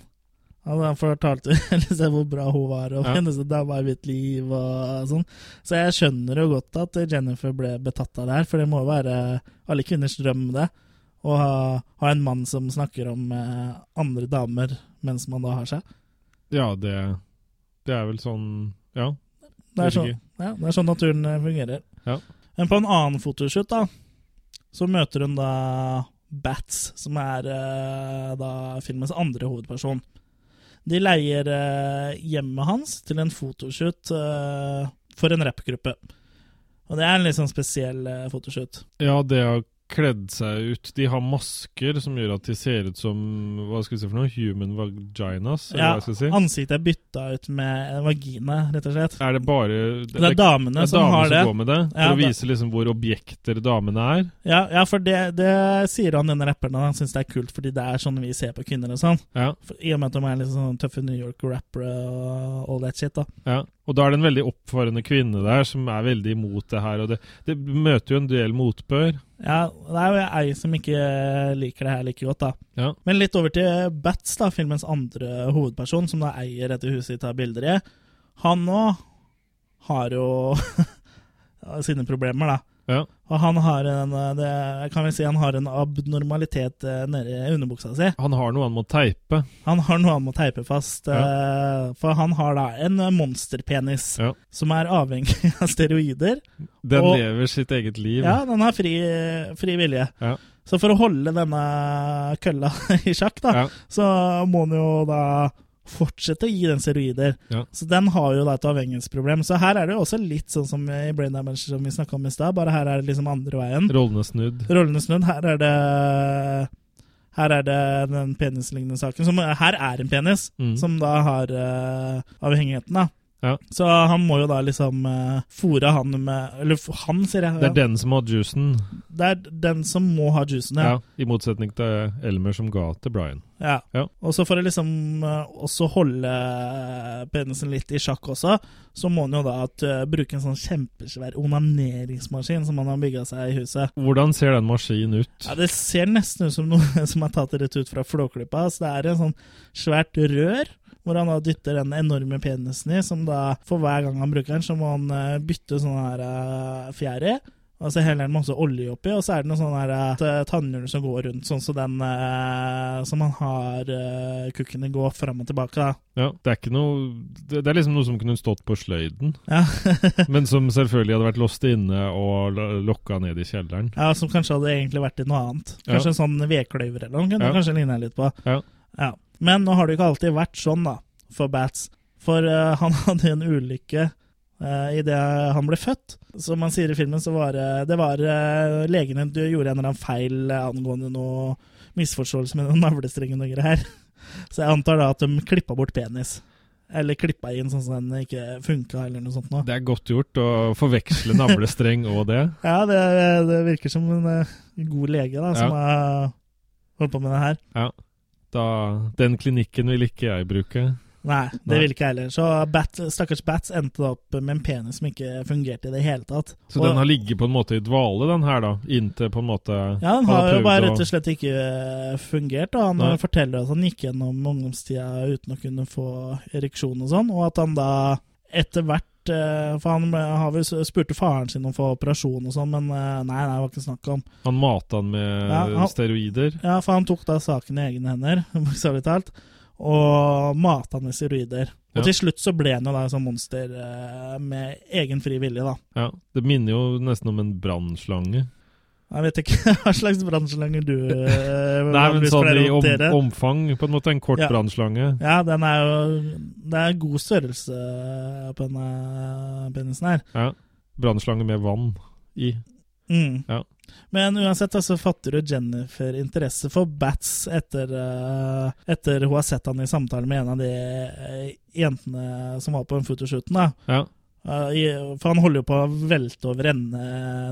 Altså, han fortalte liksom hvor bra hun var, og Ja. hennes dama i mitt liv og sånn. Så jeg skjønner jo godt at Jennifer ble betatt av det her, for det må jo være alle kvinners drøm, det. Å ha, ha en mann som snakker om eh, andre damer mens man da har seg. Ja, det, det er vel sånn Ja. Det er, sånn, ja, det er sånn naturen eh, fungerer. Ja. Men på en annen fotoshoot, da, så møter hun da Bats, som er eh, da filmens andre hovedperson. De leier eh, hjemmet hans til en fotoshoot eh, for en rappgruppe. Og det er en litt sånn spesiell eh, fotoshoot. Ja, det har kledd seg ut. De har masker som gjør at de ser ut som Hva skal vi si for noe? Human vaginas? Eller Ja, si? Ansiktet er bytta ut med vagina, rett og slett. Er det bare Det er damene det er som damene har det. går med det? For Ja, å vise liksom hvor objekter damene er? Ja, ja for det, det sier han denne rapperen han syns det er kult, fordi det er sånn vi ser på kvinner og sånn. Ja. For, I og med at de er litt sånn tøffe New York-rappere og all that shit, da. Ja, og da er det en veldig oppfarende kvinne der som er veldig imot det her, og det, det møter jo en del motbør. Ja, det er jo ei som ikke liker det her like godt, da. Ja. Men litt over til Bats, da, filmens andre hovedperson, som da eier dette huset de tar bilder i. Han òg har jo sine problemer, da. Ja. Og han har en det, kan vel si han har en abnormalitet nedi i underbuksa si. Han har noe han må teipe. Han har noe han må teipe fast, eh, for han har da en monsterpenis Ja. som er avhengig av steroider. Den Og- lever sitt eget liv. Ja, den har fri, fri vilje. Ja. Så for å holde denne kølla i sjakk, da, Ja. så må han jo da fortsette å gi den steroider. Ja. Så den har jo da et avhengighetsproblem. Så her er det jo også litt sånn som i Brain Damage som vi snakka om i stad, bare her er det liksom andre veien. Rollene snudd. Rollene snudd. Her er det her er det den penislignende saken. Som her er en penis, Mm. som da har uh, avhengigheten. da. Ja. Så han må jo da liksom uh, fòre han med Eller han, sier jeg. Det er den som har juicen. det er den som må ha juicen, Ja, ja. I motsetning til Elmer som ga til Brian. ja. Ja. Og så for å liksom uh, også holde eh, penisen litt i sjakk også, så må han jo da at, uh, bruke en sånn kjempesvær onaneringsmaskin som han har bygga seg i huset. Hvordan ser den maskinen ut? Ja, Det ser nesten ut som noe som er tatt rett ut fra Flåklypa. Så det er en sånn svært rør hvor han da dytter den enorme penisen i, som da for hver gang han bruker den, så må han eh, bytte sånn her uh, fjær i. Og så heller han masse olje oppi, og så er det noe sånn her uh, tannhjul som går rundt, sånn som den uh, som han har uh, kukkene gå fram og tilbake. da. Ja, Det er ikke noe Det, det er liksom noe som kunne stått på sløyden, Ja. men som selvfølgelig hadde vært låst inne og lokka ned i kjelleren. ja, Som kanskje hadde egentlig vært i noe annet. Kanskje en sånn vedkløyver eller noe. Kunne Ja. kanskje ligna litt på. Ja. Ja. Men nå har det ikke alltid vært sånn, da, for Bats. For uh, han hadde en ulykke uh, idet han ble født. Som man sier i filmen, så var det, det var uh, Legene du gjorde en eller annen feil uh, angående noe misforståelse med navlestrengen og greier. Så jeg antar da at de klippa bort penis. Eller klippa inn sånn at den ikke funka, eller noe sånt noe. Det er godt gjort å forveksle navlestreng og det. Ja, det, det virker som en eh, god lege da, som Ja. har holdt på med det her. Ja. Da, den klinikken vil ikke jeg bruke. Nei, det vil ikke jeg heller. Så Bat, stakkars Bats endte opp med en penis som ikke fungerte i det hele tatt. Så Og- den har ligget på en måte i dvale, den her, da? Inntil på en måte Ja, den har jo bare rett og slett ikke eh, fungert. Og han Nei. forteller at han gikk gjennom ungdomstida uten å kunne få ereksjon og sånn, og at han da etter hvert eh, For han har vel spurte faren sin om å få operasjon og sånn, men eh, nei, nei, det var ikke snakk om. Han mata han med Ja, han- steroider. Ja, for han tok da saken i egne hender, bokstavelig talt, og mata han med steroider. Og Ja. til slutt så ble han jo da sånn monster eh, med egen fri vilje, da. Ja, Det minner jo nesten om en brannslange. Jeg vet ikke hva slags brannslange du eh, Nei, men sånn i om, omfang, på en måte. En kort Ja. brannslange. Ja, den er jo Det er god størrelse på denne penisen her. Ja. Brannslange med vann i. Mm. Ja. Men uansett så fatter du Jennifer interesse for Bats etter, uh, etter hun har sett han i samtale med en av de eh, jentene som var på den fotoshooten. da. Ja. Eh, for han holder jo på å velte over ende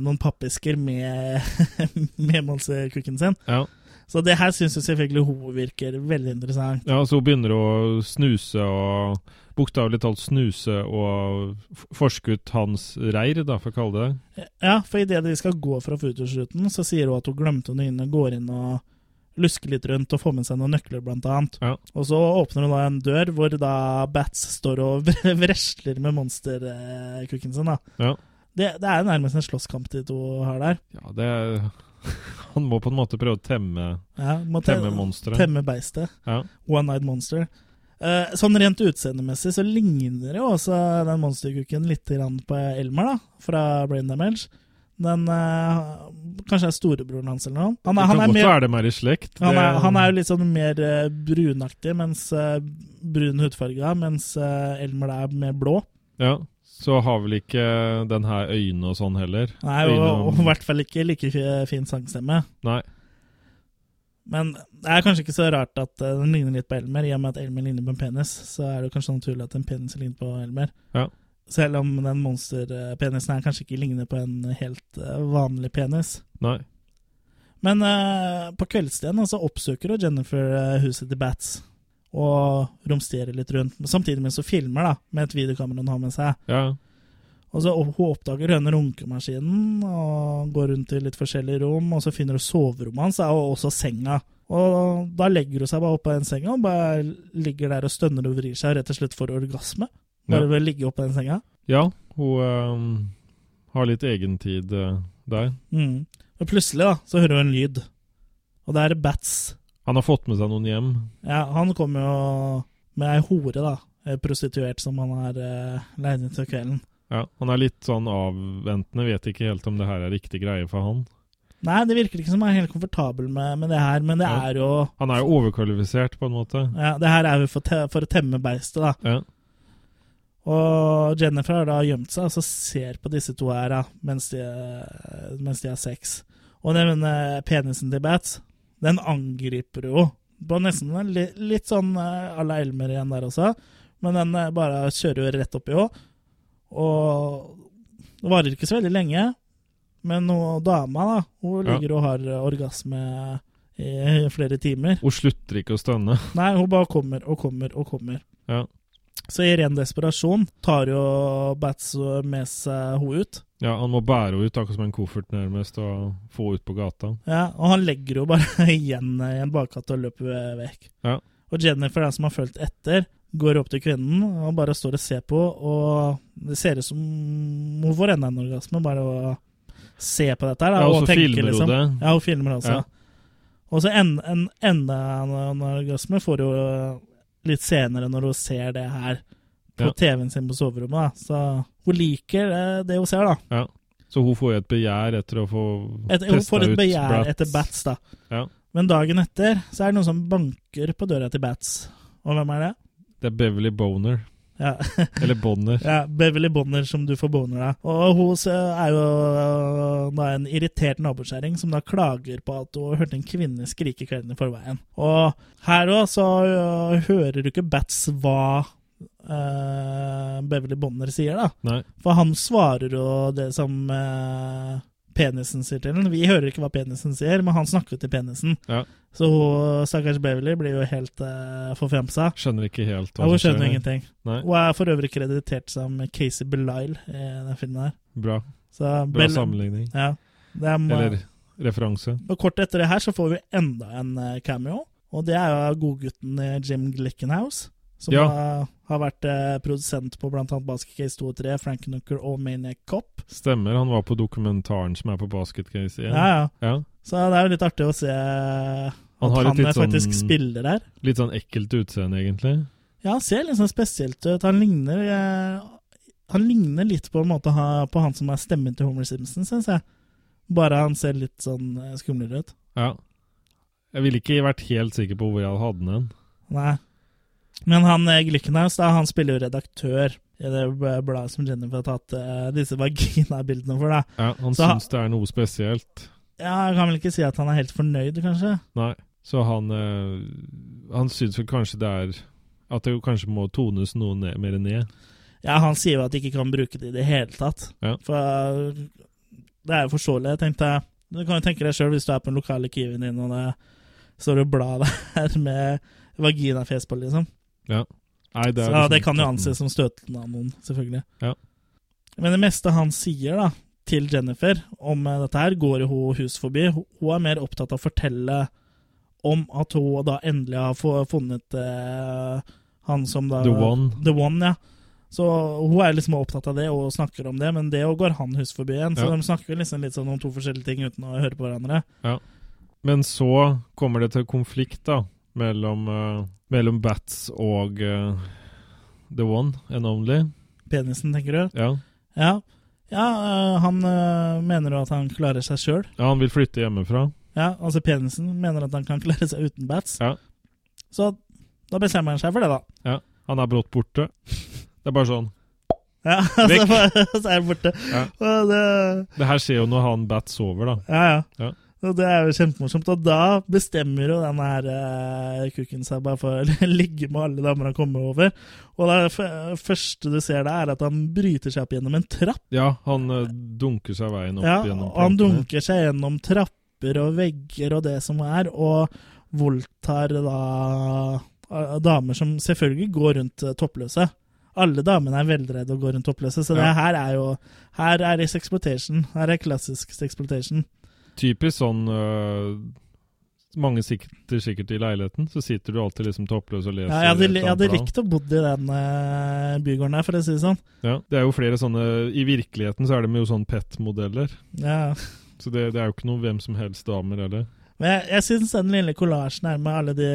noen pappesker med, med monsterkukken sin. Ja. Så det her syns jo selvfølgelig hun virker veldig interessant. ja, så hun begynner å snuse og Bokstavelig talt snuse og forske ut hans reir, da, for å kalle det det. Ja, for idet de skal gå fra futursluten, så sier hun at hun glemte å gå inn og lusker litt rundt og får med seg noen nøkler, blant annet. Ja. Og så åpner hun da en dør hvor da Bats står og vresler med monsterkukken sin. da. Ja. Det, det er nærmest en slåsskamp de to har der. Ja, det er Han må på en måte prøve å temme, Ja, temme monsteret. Temme beistet. Ja. One-eyed monster. Eh, sånn rent utseendemessig så ligner jo også den monsterkukken litt grann på Elmer, da, fra Brain Damage. Den uh, Kanskje er storebroren hans eller noe. Han er, han er, mer, er mer i slekt. han er, han er jo litt sånn mer uh, brunaktig, mens uh, brun hudfarga, mens Elmer er mer blå. Ja, så har vel ikke den her øyne og sånn heller. Nei, og, og, og i hvert fall ikke like fin sangstemme. Nei. Men det er kanskje ikke så rart at den ligner litt på Elmer, i og med at Elmer ligner på en penis. Så er det kanskje naturlig at en penis ligner på Elmer. Ja. Selv om den monsterpenisen her kanskje ikke ligner på en helt eh, vanlig penis. Nei. Men uh, på kveldstiden nå så oppsøker jo Jennifer eh, huset til Bats. Og romsterer litt rundt. Samtidig med så filmer da, med et videokamera hun har med seg. Ja. Og så Hun oppdager denne runkemaskinen og går rundt i litt forskjellige rom. Og så finner hun soverommet hans og også senga. Og Da legger hun seg bare oppå den senga og bare ligger der og stønner og vrir seg rett og slett for orgasme. Bare Ja. ved å ligge oppå den senga. Ja, hun øhm, har litt egentid uh, der. Mm. Og plutselig da, så hører hun en lyd. Og det er Bats. Han har fått med seg noen hjem. Ja, Han kommer jo med ei hore, da. Prostituert som han har uh, leid inn til kvelden. Ja, Han er litt sånn avventende, vet ikke helt om det her er riktig greie for han. Nei, det virker ikke som han er helt komfortabel med, med det her, men det Ja. er jo Han er jo overkvalifisert, på en måte. Ja, det her er jo for, te for å temme beistet, da. Ja. Og Jennifer har da gjemt seg og så ser på disse to her da, mens de, mens de har sex. Og den penisen til Bats, den angriper jo på nesten en litt sånn eh, à la Elmer igjen der også, men den eh, bare kjører jo rett oppi òg. Og det varer ikke så veldig lenge, Men hun dama, da, hun ligger og har orgasme i flere timer. Hun slutter ikke å stønne. Nei, hun bare kommer og kommer og kommer. Ja. Så i ren desperasjon tar jo Bats med seg henne ut. ja, han må bære henne ut, akkurat som en koffert nærmest, og få henne ut på gata. Ja, og han legger henne bare igjen i en bakgate og løper vekk. Ja. Og Jennifer, den som har fulgt etter, går opp til kvinnen og bare står og ser på, og det ser ut som hun får enda en orgasme, bare å se på dette her. Da, Ja, og så tenker, filmer hun liksom. det. Ja, hun filmer det også. Ja. Og så en, en, enda en orgasme får hun litt senere når hun ser det her på Ja. TV-en sin på soverommet. Da. Så hun liker det, det hun ser, da. Ja. Så hun får jo et begjær etter å få Et, hun får et begjær bats. etter Bats, da. Ja. Men dagen etter så er det noen som banker på døra til Bats. Og hvem er det? Det er Beverly Boner. Ja. Eller Bonner. ja, Beverly Bonner, som du får boner av. Og hun er jo øh, da en irritert nabokjerring som da klager på at hun hørte en kvinne skrike kvelden i forveien. Og her òg så øh, hører du ikke Bats hva uh, Beverly Bonner sier, da. Nei. For han svarer jo det som øh, penisen sier til den. Vi hører ikke hva penisen sier, men han snakker til penisen. Ja. Så stakkars Beverly blir jo helt uh, forfjamsa. Skjønner ikke helt Ja, hun skjønner ingenting. Nei. Hun er for øvrig kreditert som Casey Belisle i den filmen her. Bra. Så Bra sammenligning. Ja. Er, Eller referanse. og kort etter det her så får vi enda en eh, cameo, og det er jo godgutten eh, Jim Glickenhaus. Som Ja. har, har vært eh, produsent på bl.a. Basket Case 2 og 3, Frank Knucker og Maniac Cop. Stemmer, han var på dokumentaren som er på Basket Case 1. Ja, ja. ja. Så det er jo litt artig å se at Han han, har litt er faktisk sånn- spiller der. Litt sånn ekkelt utseende, egentlig. Ja, han ser litt sånn spesielt ut. Han ligner eh, Han ligner litt på en måte på han som er stemmen til Homer Simpson, syns jeg. Bare han ser litt sånn eh, skumlere ut. Ja. Jeg ville ikke vært helt sikker på hvor jeg hadde den. Nei. Men han eh, Glickenhaus, da, han spiller jo redaktør i det bladet som Jennifer har tatt uh, disse vaginabildene for, da. Ja, han Så syns det er noe spesielt. Ja, Jeg kan vel ikke si at han er helt fornøyd, kanskje? Nei. Så han uh, Han syns vel kanskje det er At det kanskje må tones noe ned, mer ned. Ja, han sier jo at de ikke kan bruke det i det hele tatt. Ja. For det er jo forståelig. Jeg tenkte Du kan jo tenke deg sjøl hvis du er på den lokale Kiwien din, og det står et blad der med vaginafjes på, liksom. Ja. Nei, det Så liksom det kan jo anses som støtende av noen, selvfølgelig. Ja. Men det meste han sier da, til Jennifer om eh, dette her, går jo hun hus forbi. Hun er mer opptatt av å fortelle om at hun da endelig har funnet eh, han som da The One. The One, ja. Så hun er liksom opptatt av det og snakker om det, men det går han hus forbi igjen. Så Ja. de snakker liksom litt sånn om to forskjellige ting uten å høre på hverandre. Ja. Men så kommer det til konflikt da mellom, uh, mellom Bats og uh, The One and Only. Penisen, tenker du? Ja. Ja. Ja, øh, han mener jo at han klarer seg sjøl. ja, han vil flytte hjemmefra. Ja, altså penisen mener at han kan klare seg uten bats. Ja. Så da bestemmer han seg for det, da. Ja. Han er brått borte. Det er bare sånn. Ja, Vekk. så, er han borte. Ja. Det, Det her skjer jo når han Bats sover, da. ja, ja. Ja. Og det er jo kjempemorsomt. Og da bestemmer jo den her uh, kukken seg bare for å ligge med alle damer han kommer over. Og det første du ser da, er at han bryter seg opp gjennom en trapp. Ja, han uh, dunker seg veien opp Ja, gjennom trappene. han dunker seg gjennom trapper og vegger og det som er, og voldtar da eh, damer som selvfølgelig går rundt eh, toppløse. Alle damene er veldreide og går rundt toppløse, så det her er jo Her er sexploitation. Her er klassisk sexploitation. Typisk sånn øh, Mange sitter sikkert i leiligheten, så sitter du alltid liksom toppløs og leser Ja, jeg hadde, jeg hadde likt å bo i den eh, bygården der, for å si det sånn. Ja, det er jo flere sånne I virkeligheten så er det jo sånn PET-modeller. Ja. Så det, det er jo ikke noe hvem som helst damer heller. Men jeg, jeg syns den lille kollasjen her med alle de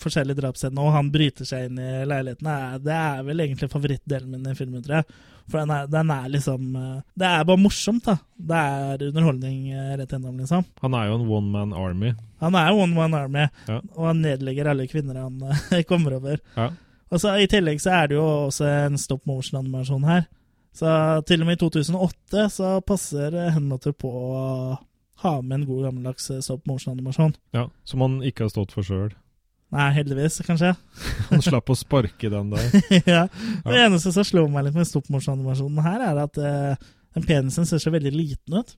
forskjellige drapsscener, og han bryter seg inn i leiligheten, det er vel egentlig favorittdelen min i filmen, tror jeg. For den er, den er liksom eh, Det er bare morsomt, da. Det er underholdning eh, rett gjennom, liksom. Han er jo en one man army. Han er one man army, Ja. og han nedlegger alle kvinner han eh, kommer over. Ja. Og så I tillegg så er det jo også en stop motion-animasjon her. Så til og med i 2008 så passer Henlotter på å ha med en god gammeldags stop motion-animasjon. Ja, Som han ikke har stått for sjøl. Nei, heldigvis, kanskje. Han slapp å sparke den der. ja. Det eneste som slår meg litt med stop motion-animasjonen her, er at uh, Den penisen ser så veldig liten ut.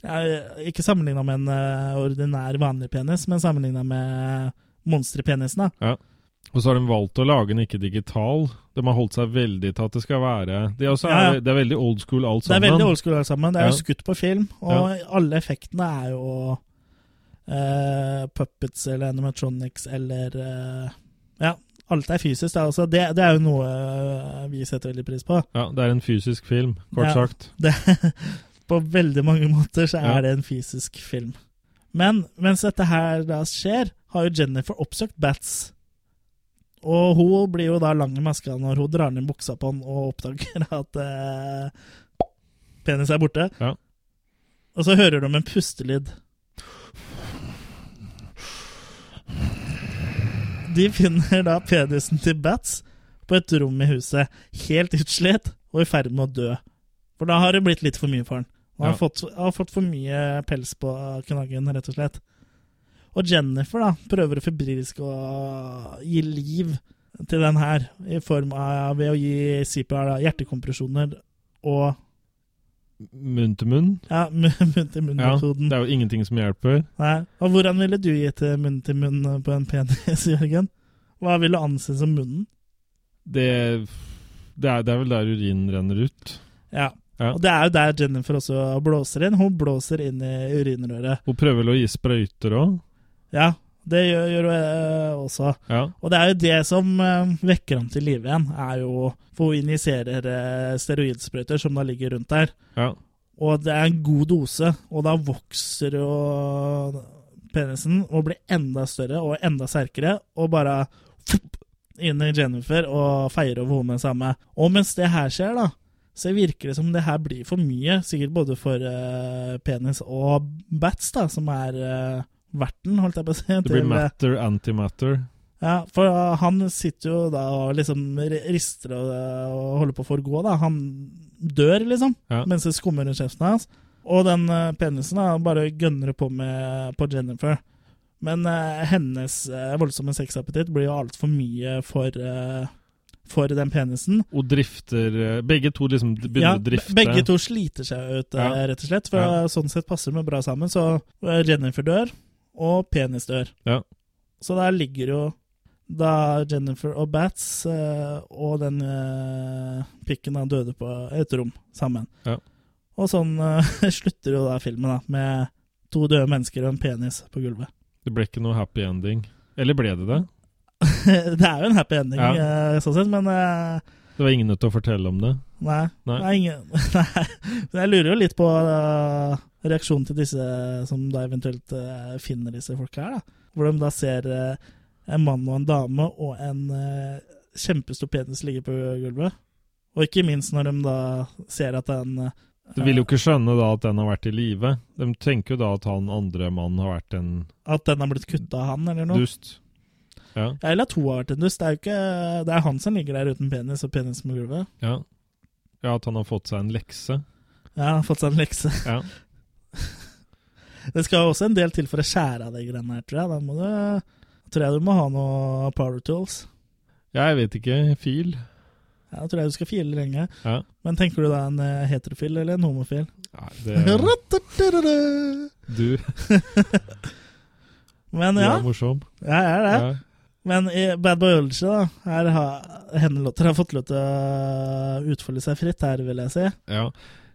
Ja, ikke sammenligna med en uh, ordinær, vanlig penis, men sammenligna med monsterpenisen. da. Ja. Og så har de valgt å lage den ikke digital. De har holdt seg veldig til at det skal være Det, er Ja, ja. det er veldig old school alt Det er veldig old school alt sammen. Det er Ja. jo skutt på film, og alle effektene er jo eh, puppets eller animatronics eller uh, Ja, alt er fysisk. Da. Altså, det, det er jo noe eh, vi setter veldig pris på. Ja, det er en fysisk film, kort Ja, sagt. Det, på veldig mange måter så er Ja. det en fysisk film. Men mens dette her da skjer, har jo Jennifer oppsøkt Bats. Og hun blir jo da lang i maska når hun drar ned buksa på han og oppdager at eh, penis er borte. Ja. Og så hører de en pustelyd. De finner da penisen til Bats på et rom i huset, helt utslitt og i ferd med å dø. For da har det blitt litt for mye for han. Han har, Ja. fått, har fått for mye pels på knaggen, rett og slett. Og Jennifer da prøver å febrilsk å gi liv til den her, i form av ved å gi CPR, da, hjertekompresjoner og Munn til munn. ja, munn-til-munn-metoden. det er jo ingenting som hjelper. Nei. Og hvordan ville du gitt munn til munn på en penis, Jørgen? Hva vil du anse som munnen? Det, det, er, det er vel der urinen renner ut. Ja. Ja. Og det er jo der Jennifer også blåser inn. Hun blåser inn i urinrøret. Hun prøver vel å gi sprøyter òg. Ja, det gjør, gjør hun eh, også. Ja. Og det er jo det som eh, vekker ham til live igjen, er jo For hun injiserer eh, steroidsprøyter som da ligger rundt der. Ja. Og det er en god dose, og da vokser jo penisen og blir enda større og enda sterkere, og bare inn i Jennifer og feier over henne med samme. Og mens det her skjer, da, så virker det som det her blir for mye, sikkert både for uh, penis og bats, da, som er uh, verten, holdt jeg på å si. Det blir til, eh, matter, antimatter. ja, for uh, han sitter jo da og liksom rister og, uh, og holder på å forgå, da. Han dør, liksom, Ja. mens det skummer rundt kjeften hans. Og den uh, penisen da, bare gønner på med på Jennifer. Men uh, hennes uh, voldsomme sexappetitt blir jo altfor mye for, for den penisen. Og drifter eh, Begge to liksom begynner Ja, å drifte. begge to sliter seg ut, Ja. rett og slett. For Ja. sånn sett passer de bra sammen. Så Jennifer dør, og penis dør. Ja. Så der ligger jo da Jennifer og Bats eh, og den eh, pikken han døde på et rom sammen. Ja. Og sånn eh, slutter jo da filmen, da, med to døde mennesker og en penis på gulvet. Det ble ikke noe happy ending. Eller ble det det? det er jo en happy ending, Ja. eh, sånn sett, men eh, Det var ingen til å fortelle om det. nei. Nei. Er ingen, nei. Jeg lurer jo litt på uh, reaksjonen til disse som da eventuelt uh, finner disse folka her, da. Hvor de da ser uh, en mann og en dame og en uh, kjempestor penis ligge på gulvet. Og ikke minst når de da ser at den Du vil jo ikke skjønne da at den har vært i live. De tenker jo da at han andre mannen har vært en At den har blitt kutta av han, eller noe. dust. Ja. Eller to har vært en dust. Det er jo ikke Det er han som ligger der uten penis og penis på gulvet. ja. Ja, at han har fått seg en lekse. Ja, han har fått seg en lekse. Ja. Det skal også en del til for å skjære av de greiene her, tror jeg. Da må du, tror jeg du må ha noe power tools. Ja, jeg vet ikke. Fil? Ja, da tror jeg du skal file lenge. Ja. Men tenker du da en eh, heterofil eller en homofil? Ja, det Du, Men ja. du er morsom. Ja, jeg er det. Men i Bad Boy Biology, da, her har Hendelåter har fått lov til å utfolde seg fritt her, vil jeg si. Ja.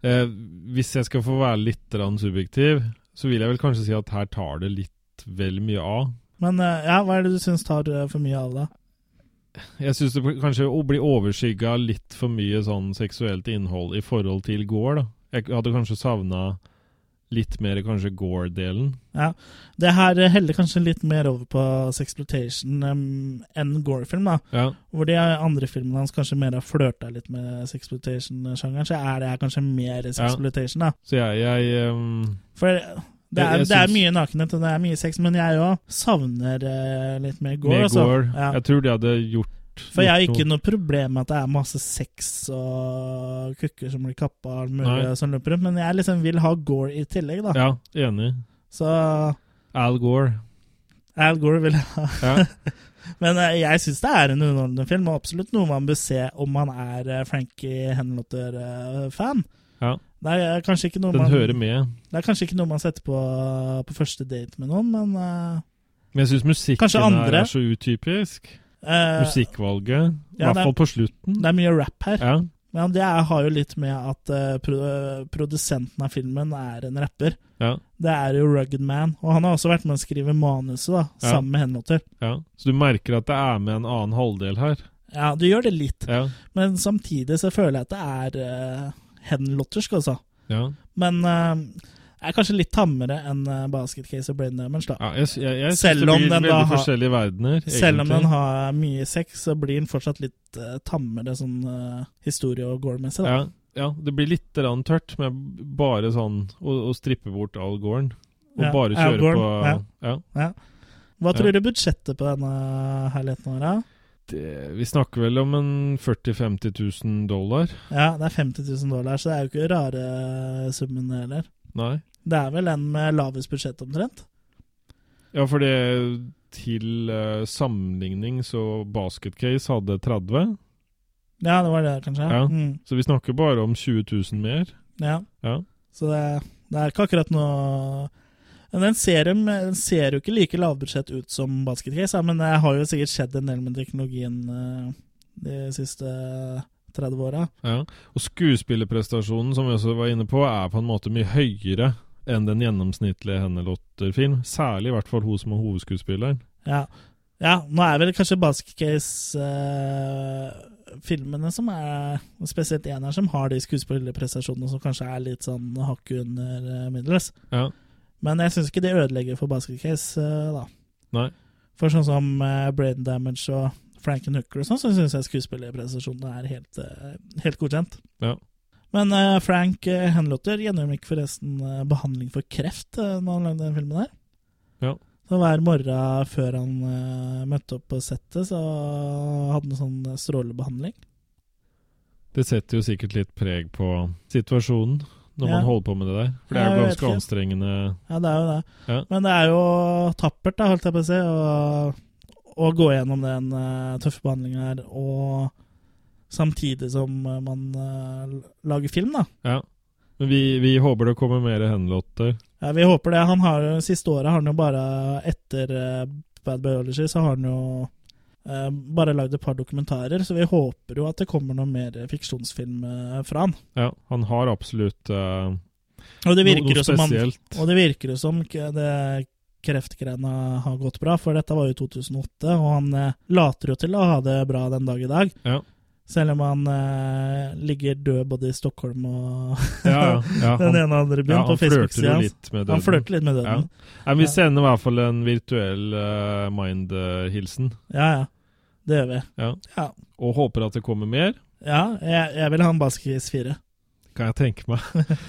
Eh, hvis jeg skal få være litt subjektiv, så vil jeg vel kanskje si at her tar det litt vel mye av. Men eh, ja, hva er det du syns tar eh, for mye av, da? Jeg syns det kanskje blir bli overskygga litt for mye sånn seksuelt innhold i forhold til gård, da. Jeg hadde kanskje savna litt mer kanskje Gore-delen. Ja, Det her heller kanskje litt mer over på sexploitation um, enn Gore-film, da. Ja. Hvor de andre filmene hans kanskje mer har flørta litt med sexploitation-sjangeren, så er det her kanskje mer sexploitation, da. Så jeg, jeg um... For det er, det er mye nakenhet og det er mye sex, men jeg òg savner eh, litt mer Gore. Med altså. Ja. Jeg tror de hadde gjort For jeg har ikke noe problem med at det er masse sex og kukker som blir kappa og alt mulig som løper rundt, men jeg liksom vil ha Gore i tillegg, da. Ja, enig. Så Al Gore. Al Gore vil jeg ha. Ja. Men eh, jeg syns det er en underholdende film, og absolutt noe man bør se om man er eh, Frankie Henlotter-fan. Ja. Det er kanskje ikke noe Den man hører med. Det er kanskje ikke noe man setter på på første date med noen, men uh, Men jeg syns musikken andre? her er så utypisk. Eh, Musikkvalget. I ja, hvert er- fall på slutten. Det er mye rap her. Ja. Men det er, har jo litt med at uh, pro produsenten av filmen er en rapper. Ja. Det er jo Rugged Man, og han har også vært med å skrive manuset da, sammen med Henlotter. ja. Så du merker at det er med en annen halvdel her. Ja, du gjør det litt, Ja. men samtidig så føler jeg at det er uh, Henlottersk, altså. Ja. Men eh, er kanskje litt tammere enn eh, Basket Case og Brain Damage, da. Ja, jeg, jeg, jeg Selv om den da har- verdener. Selv om den har mye sex, så blir den fortsatt litt uh, tammere sånn uh, historie- og gore-messig. da. ja, ja, det blir litt tørt med bare sånn å, å strippe bort all gården. Og Ja, bare kjøre Gore, på ja. Hva tror du budsjettet på denne herligheten var? da? Det, vi snakker vel om en 40 000-50 000 dollar? Ja, det er 50 000 dollar, så det er jo ikke rare summen heller. Nei. Det er vel den med lavest budsjett omtrent? Ja, for det til uh, sammenligning så Basketcase hadde 30. Ja, det var det, kanskje. Ja. Mm. Så vi snakker bare om 20 000 mer. ja. Ja. Så det, det er ikke akkurat noe men den ser, den ser jo ikke like lavbudsjett ut som Basketcase, ja, men det har jo sikkert skjedd en del med teknologien eh, de siste 30 åra. Ja. Og skuespillerprestasjonen, som vi også var inne på, er på en måte mye høyere enn den gjennomsnittlige Hennelotter-film. Særlig i hvert fall hun som er hovedskuespilleren. Ja. ja, nå er vel kanskje Basket Case-filmene som er Spesielt en her som har de skuespillerprestasjonene som kanskje er litt sånn hakket under uh, middels. Ja. Men jeg syns ikke det ødelegger for Basket Case, uh, da. Nei. For sånn som uh, Brain Damage og Franken Hooker og sånn, så syns jeg skuespillerprestasjonene er helt, eh, helt godkjent. Ja. Men eh, Frank uh, Henlotter gjennomgikk forresten eh, behandling for kreft når han lagde den filmen der. Ja. Så hver morgen før han eh, møtte opp på settet, så hadde han sånn eh, strålebehandling. Det setter jo sikkert litt preg på situasjonen når Ja. man holder på med det der. For det er jo ganske ikke. anstrengende. Ja, det er jo det. Ja. Men det er jo tappert, da, holdt jeg på å si, å, gå gjennom den uh, tøffe behandlingen her, og samtidig som eh, man eh, lager film, da. Ja. Men vi, vi håper det kommer mer henlåter. Ja, vi håper det. Han har jo, Siste året har han jo bare, etter eh, Bad Biology, så har han jo eh, bare lagd et par dokumentarer, så vi håper jo at det kommer noe mer fiksjonsfilm fra han. Ja, han har absolutt eh, Og det noe, noe spesielt. som han, og det virker jo som det kreftgrena har gått bra, for dette var jo 2008, og han later jo til å ha det bra den dag i dag. Ja. Selv om han eh, ligger død både i Stockholm og Ja, ja, den han- ene og andre byen ja, på Facebook-sida. Han flørter litt med døden. Ja. Vi sender i hvert fall en virtuell uh, mind-hilsen. Ja, ja. Det gjør vi. Ja. Ja. Og håper at det kommer mer. Ja, jeg, jeg vil ha en Baskis 4. Kan jeg tenke meg.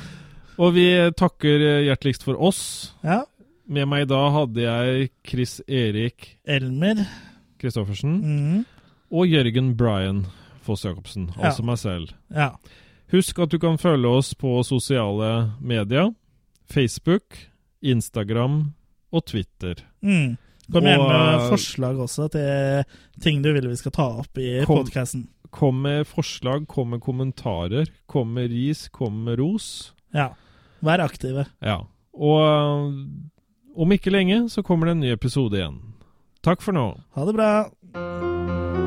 Og vi takker eh, hjerteligst for oss. Ja. Med meg da hadde jeg Chris Erik Elmer. Kristoffersen. Mm. Og Jørgen Brian Foss Jacobsen, Ja. altså meg selv. Ja. Husk at du kan følge oss på sosiale medier. Facebook, Instagram og Twitter. Mm. Kom gjerne med eh, forslag også til ting du vil vi skal ta opp i podkasten. Kom med forslag, kom med kommentarer, kom med ris, kom med ros. Ja. Vær aktive. Ja. Og øh, om ikke lenge så kommer det en ny episode igjen. Takk for nå. Ha det bra.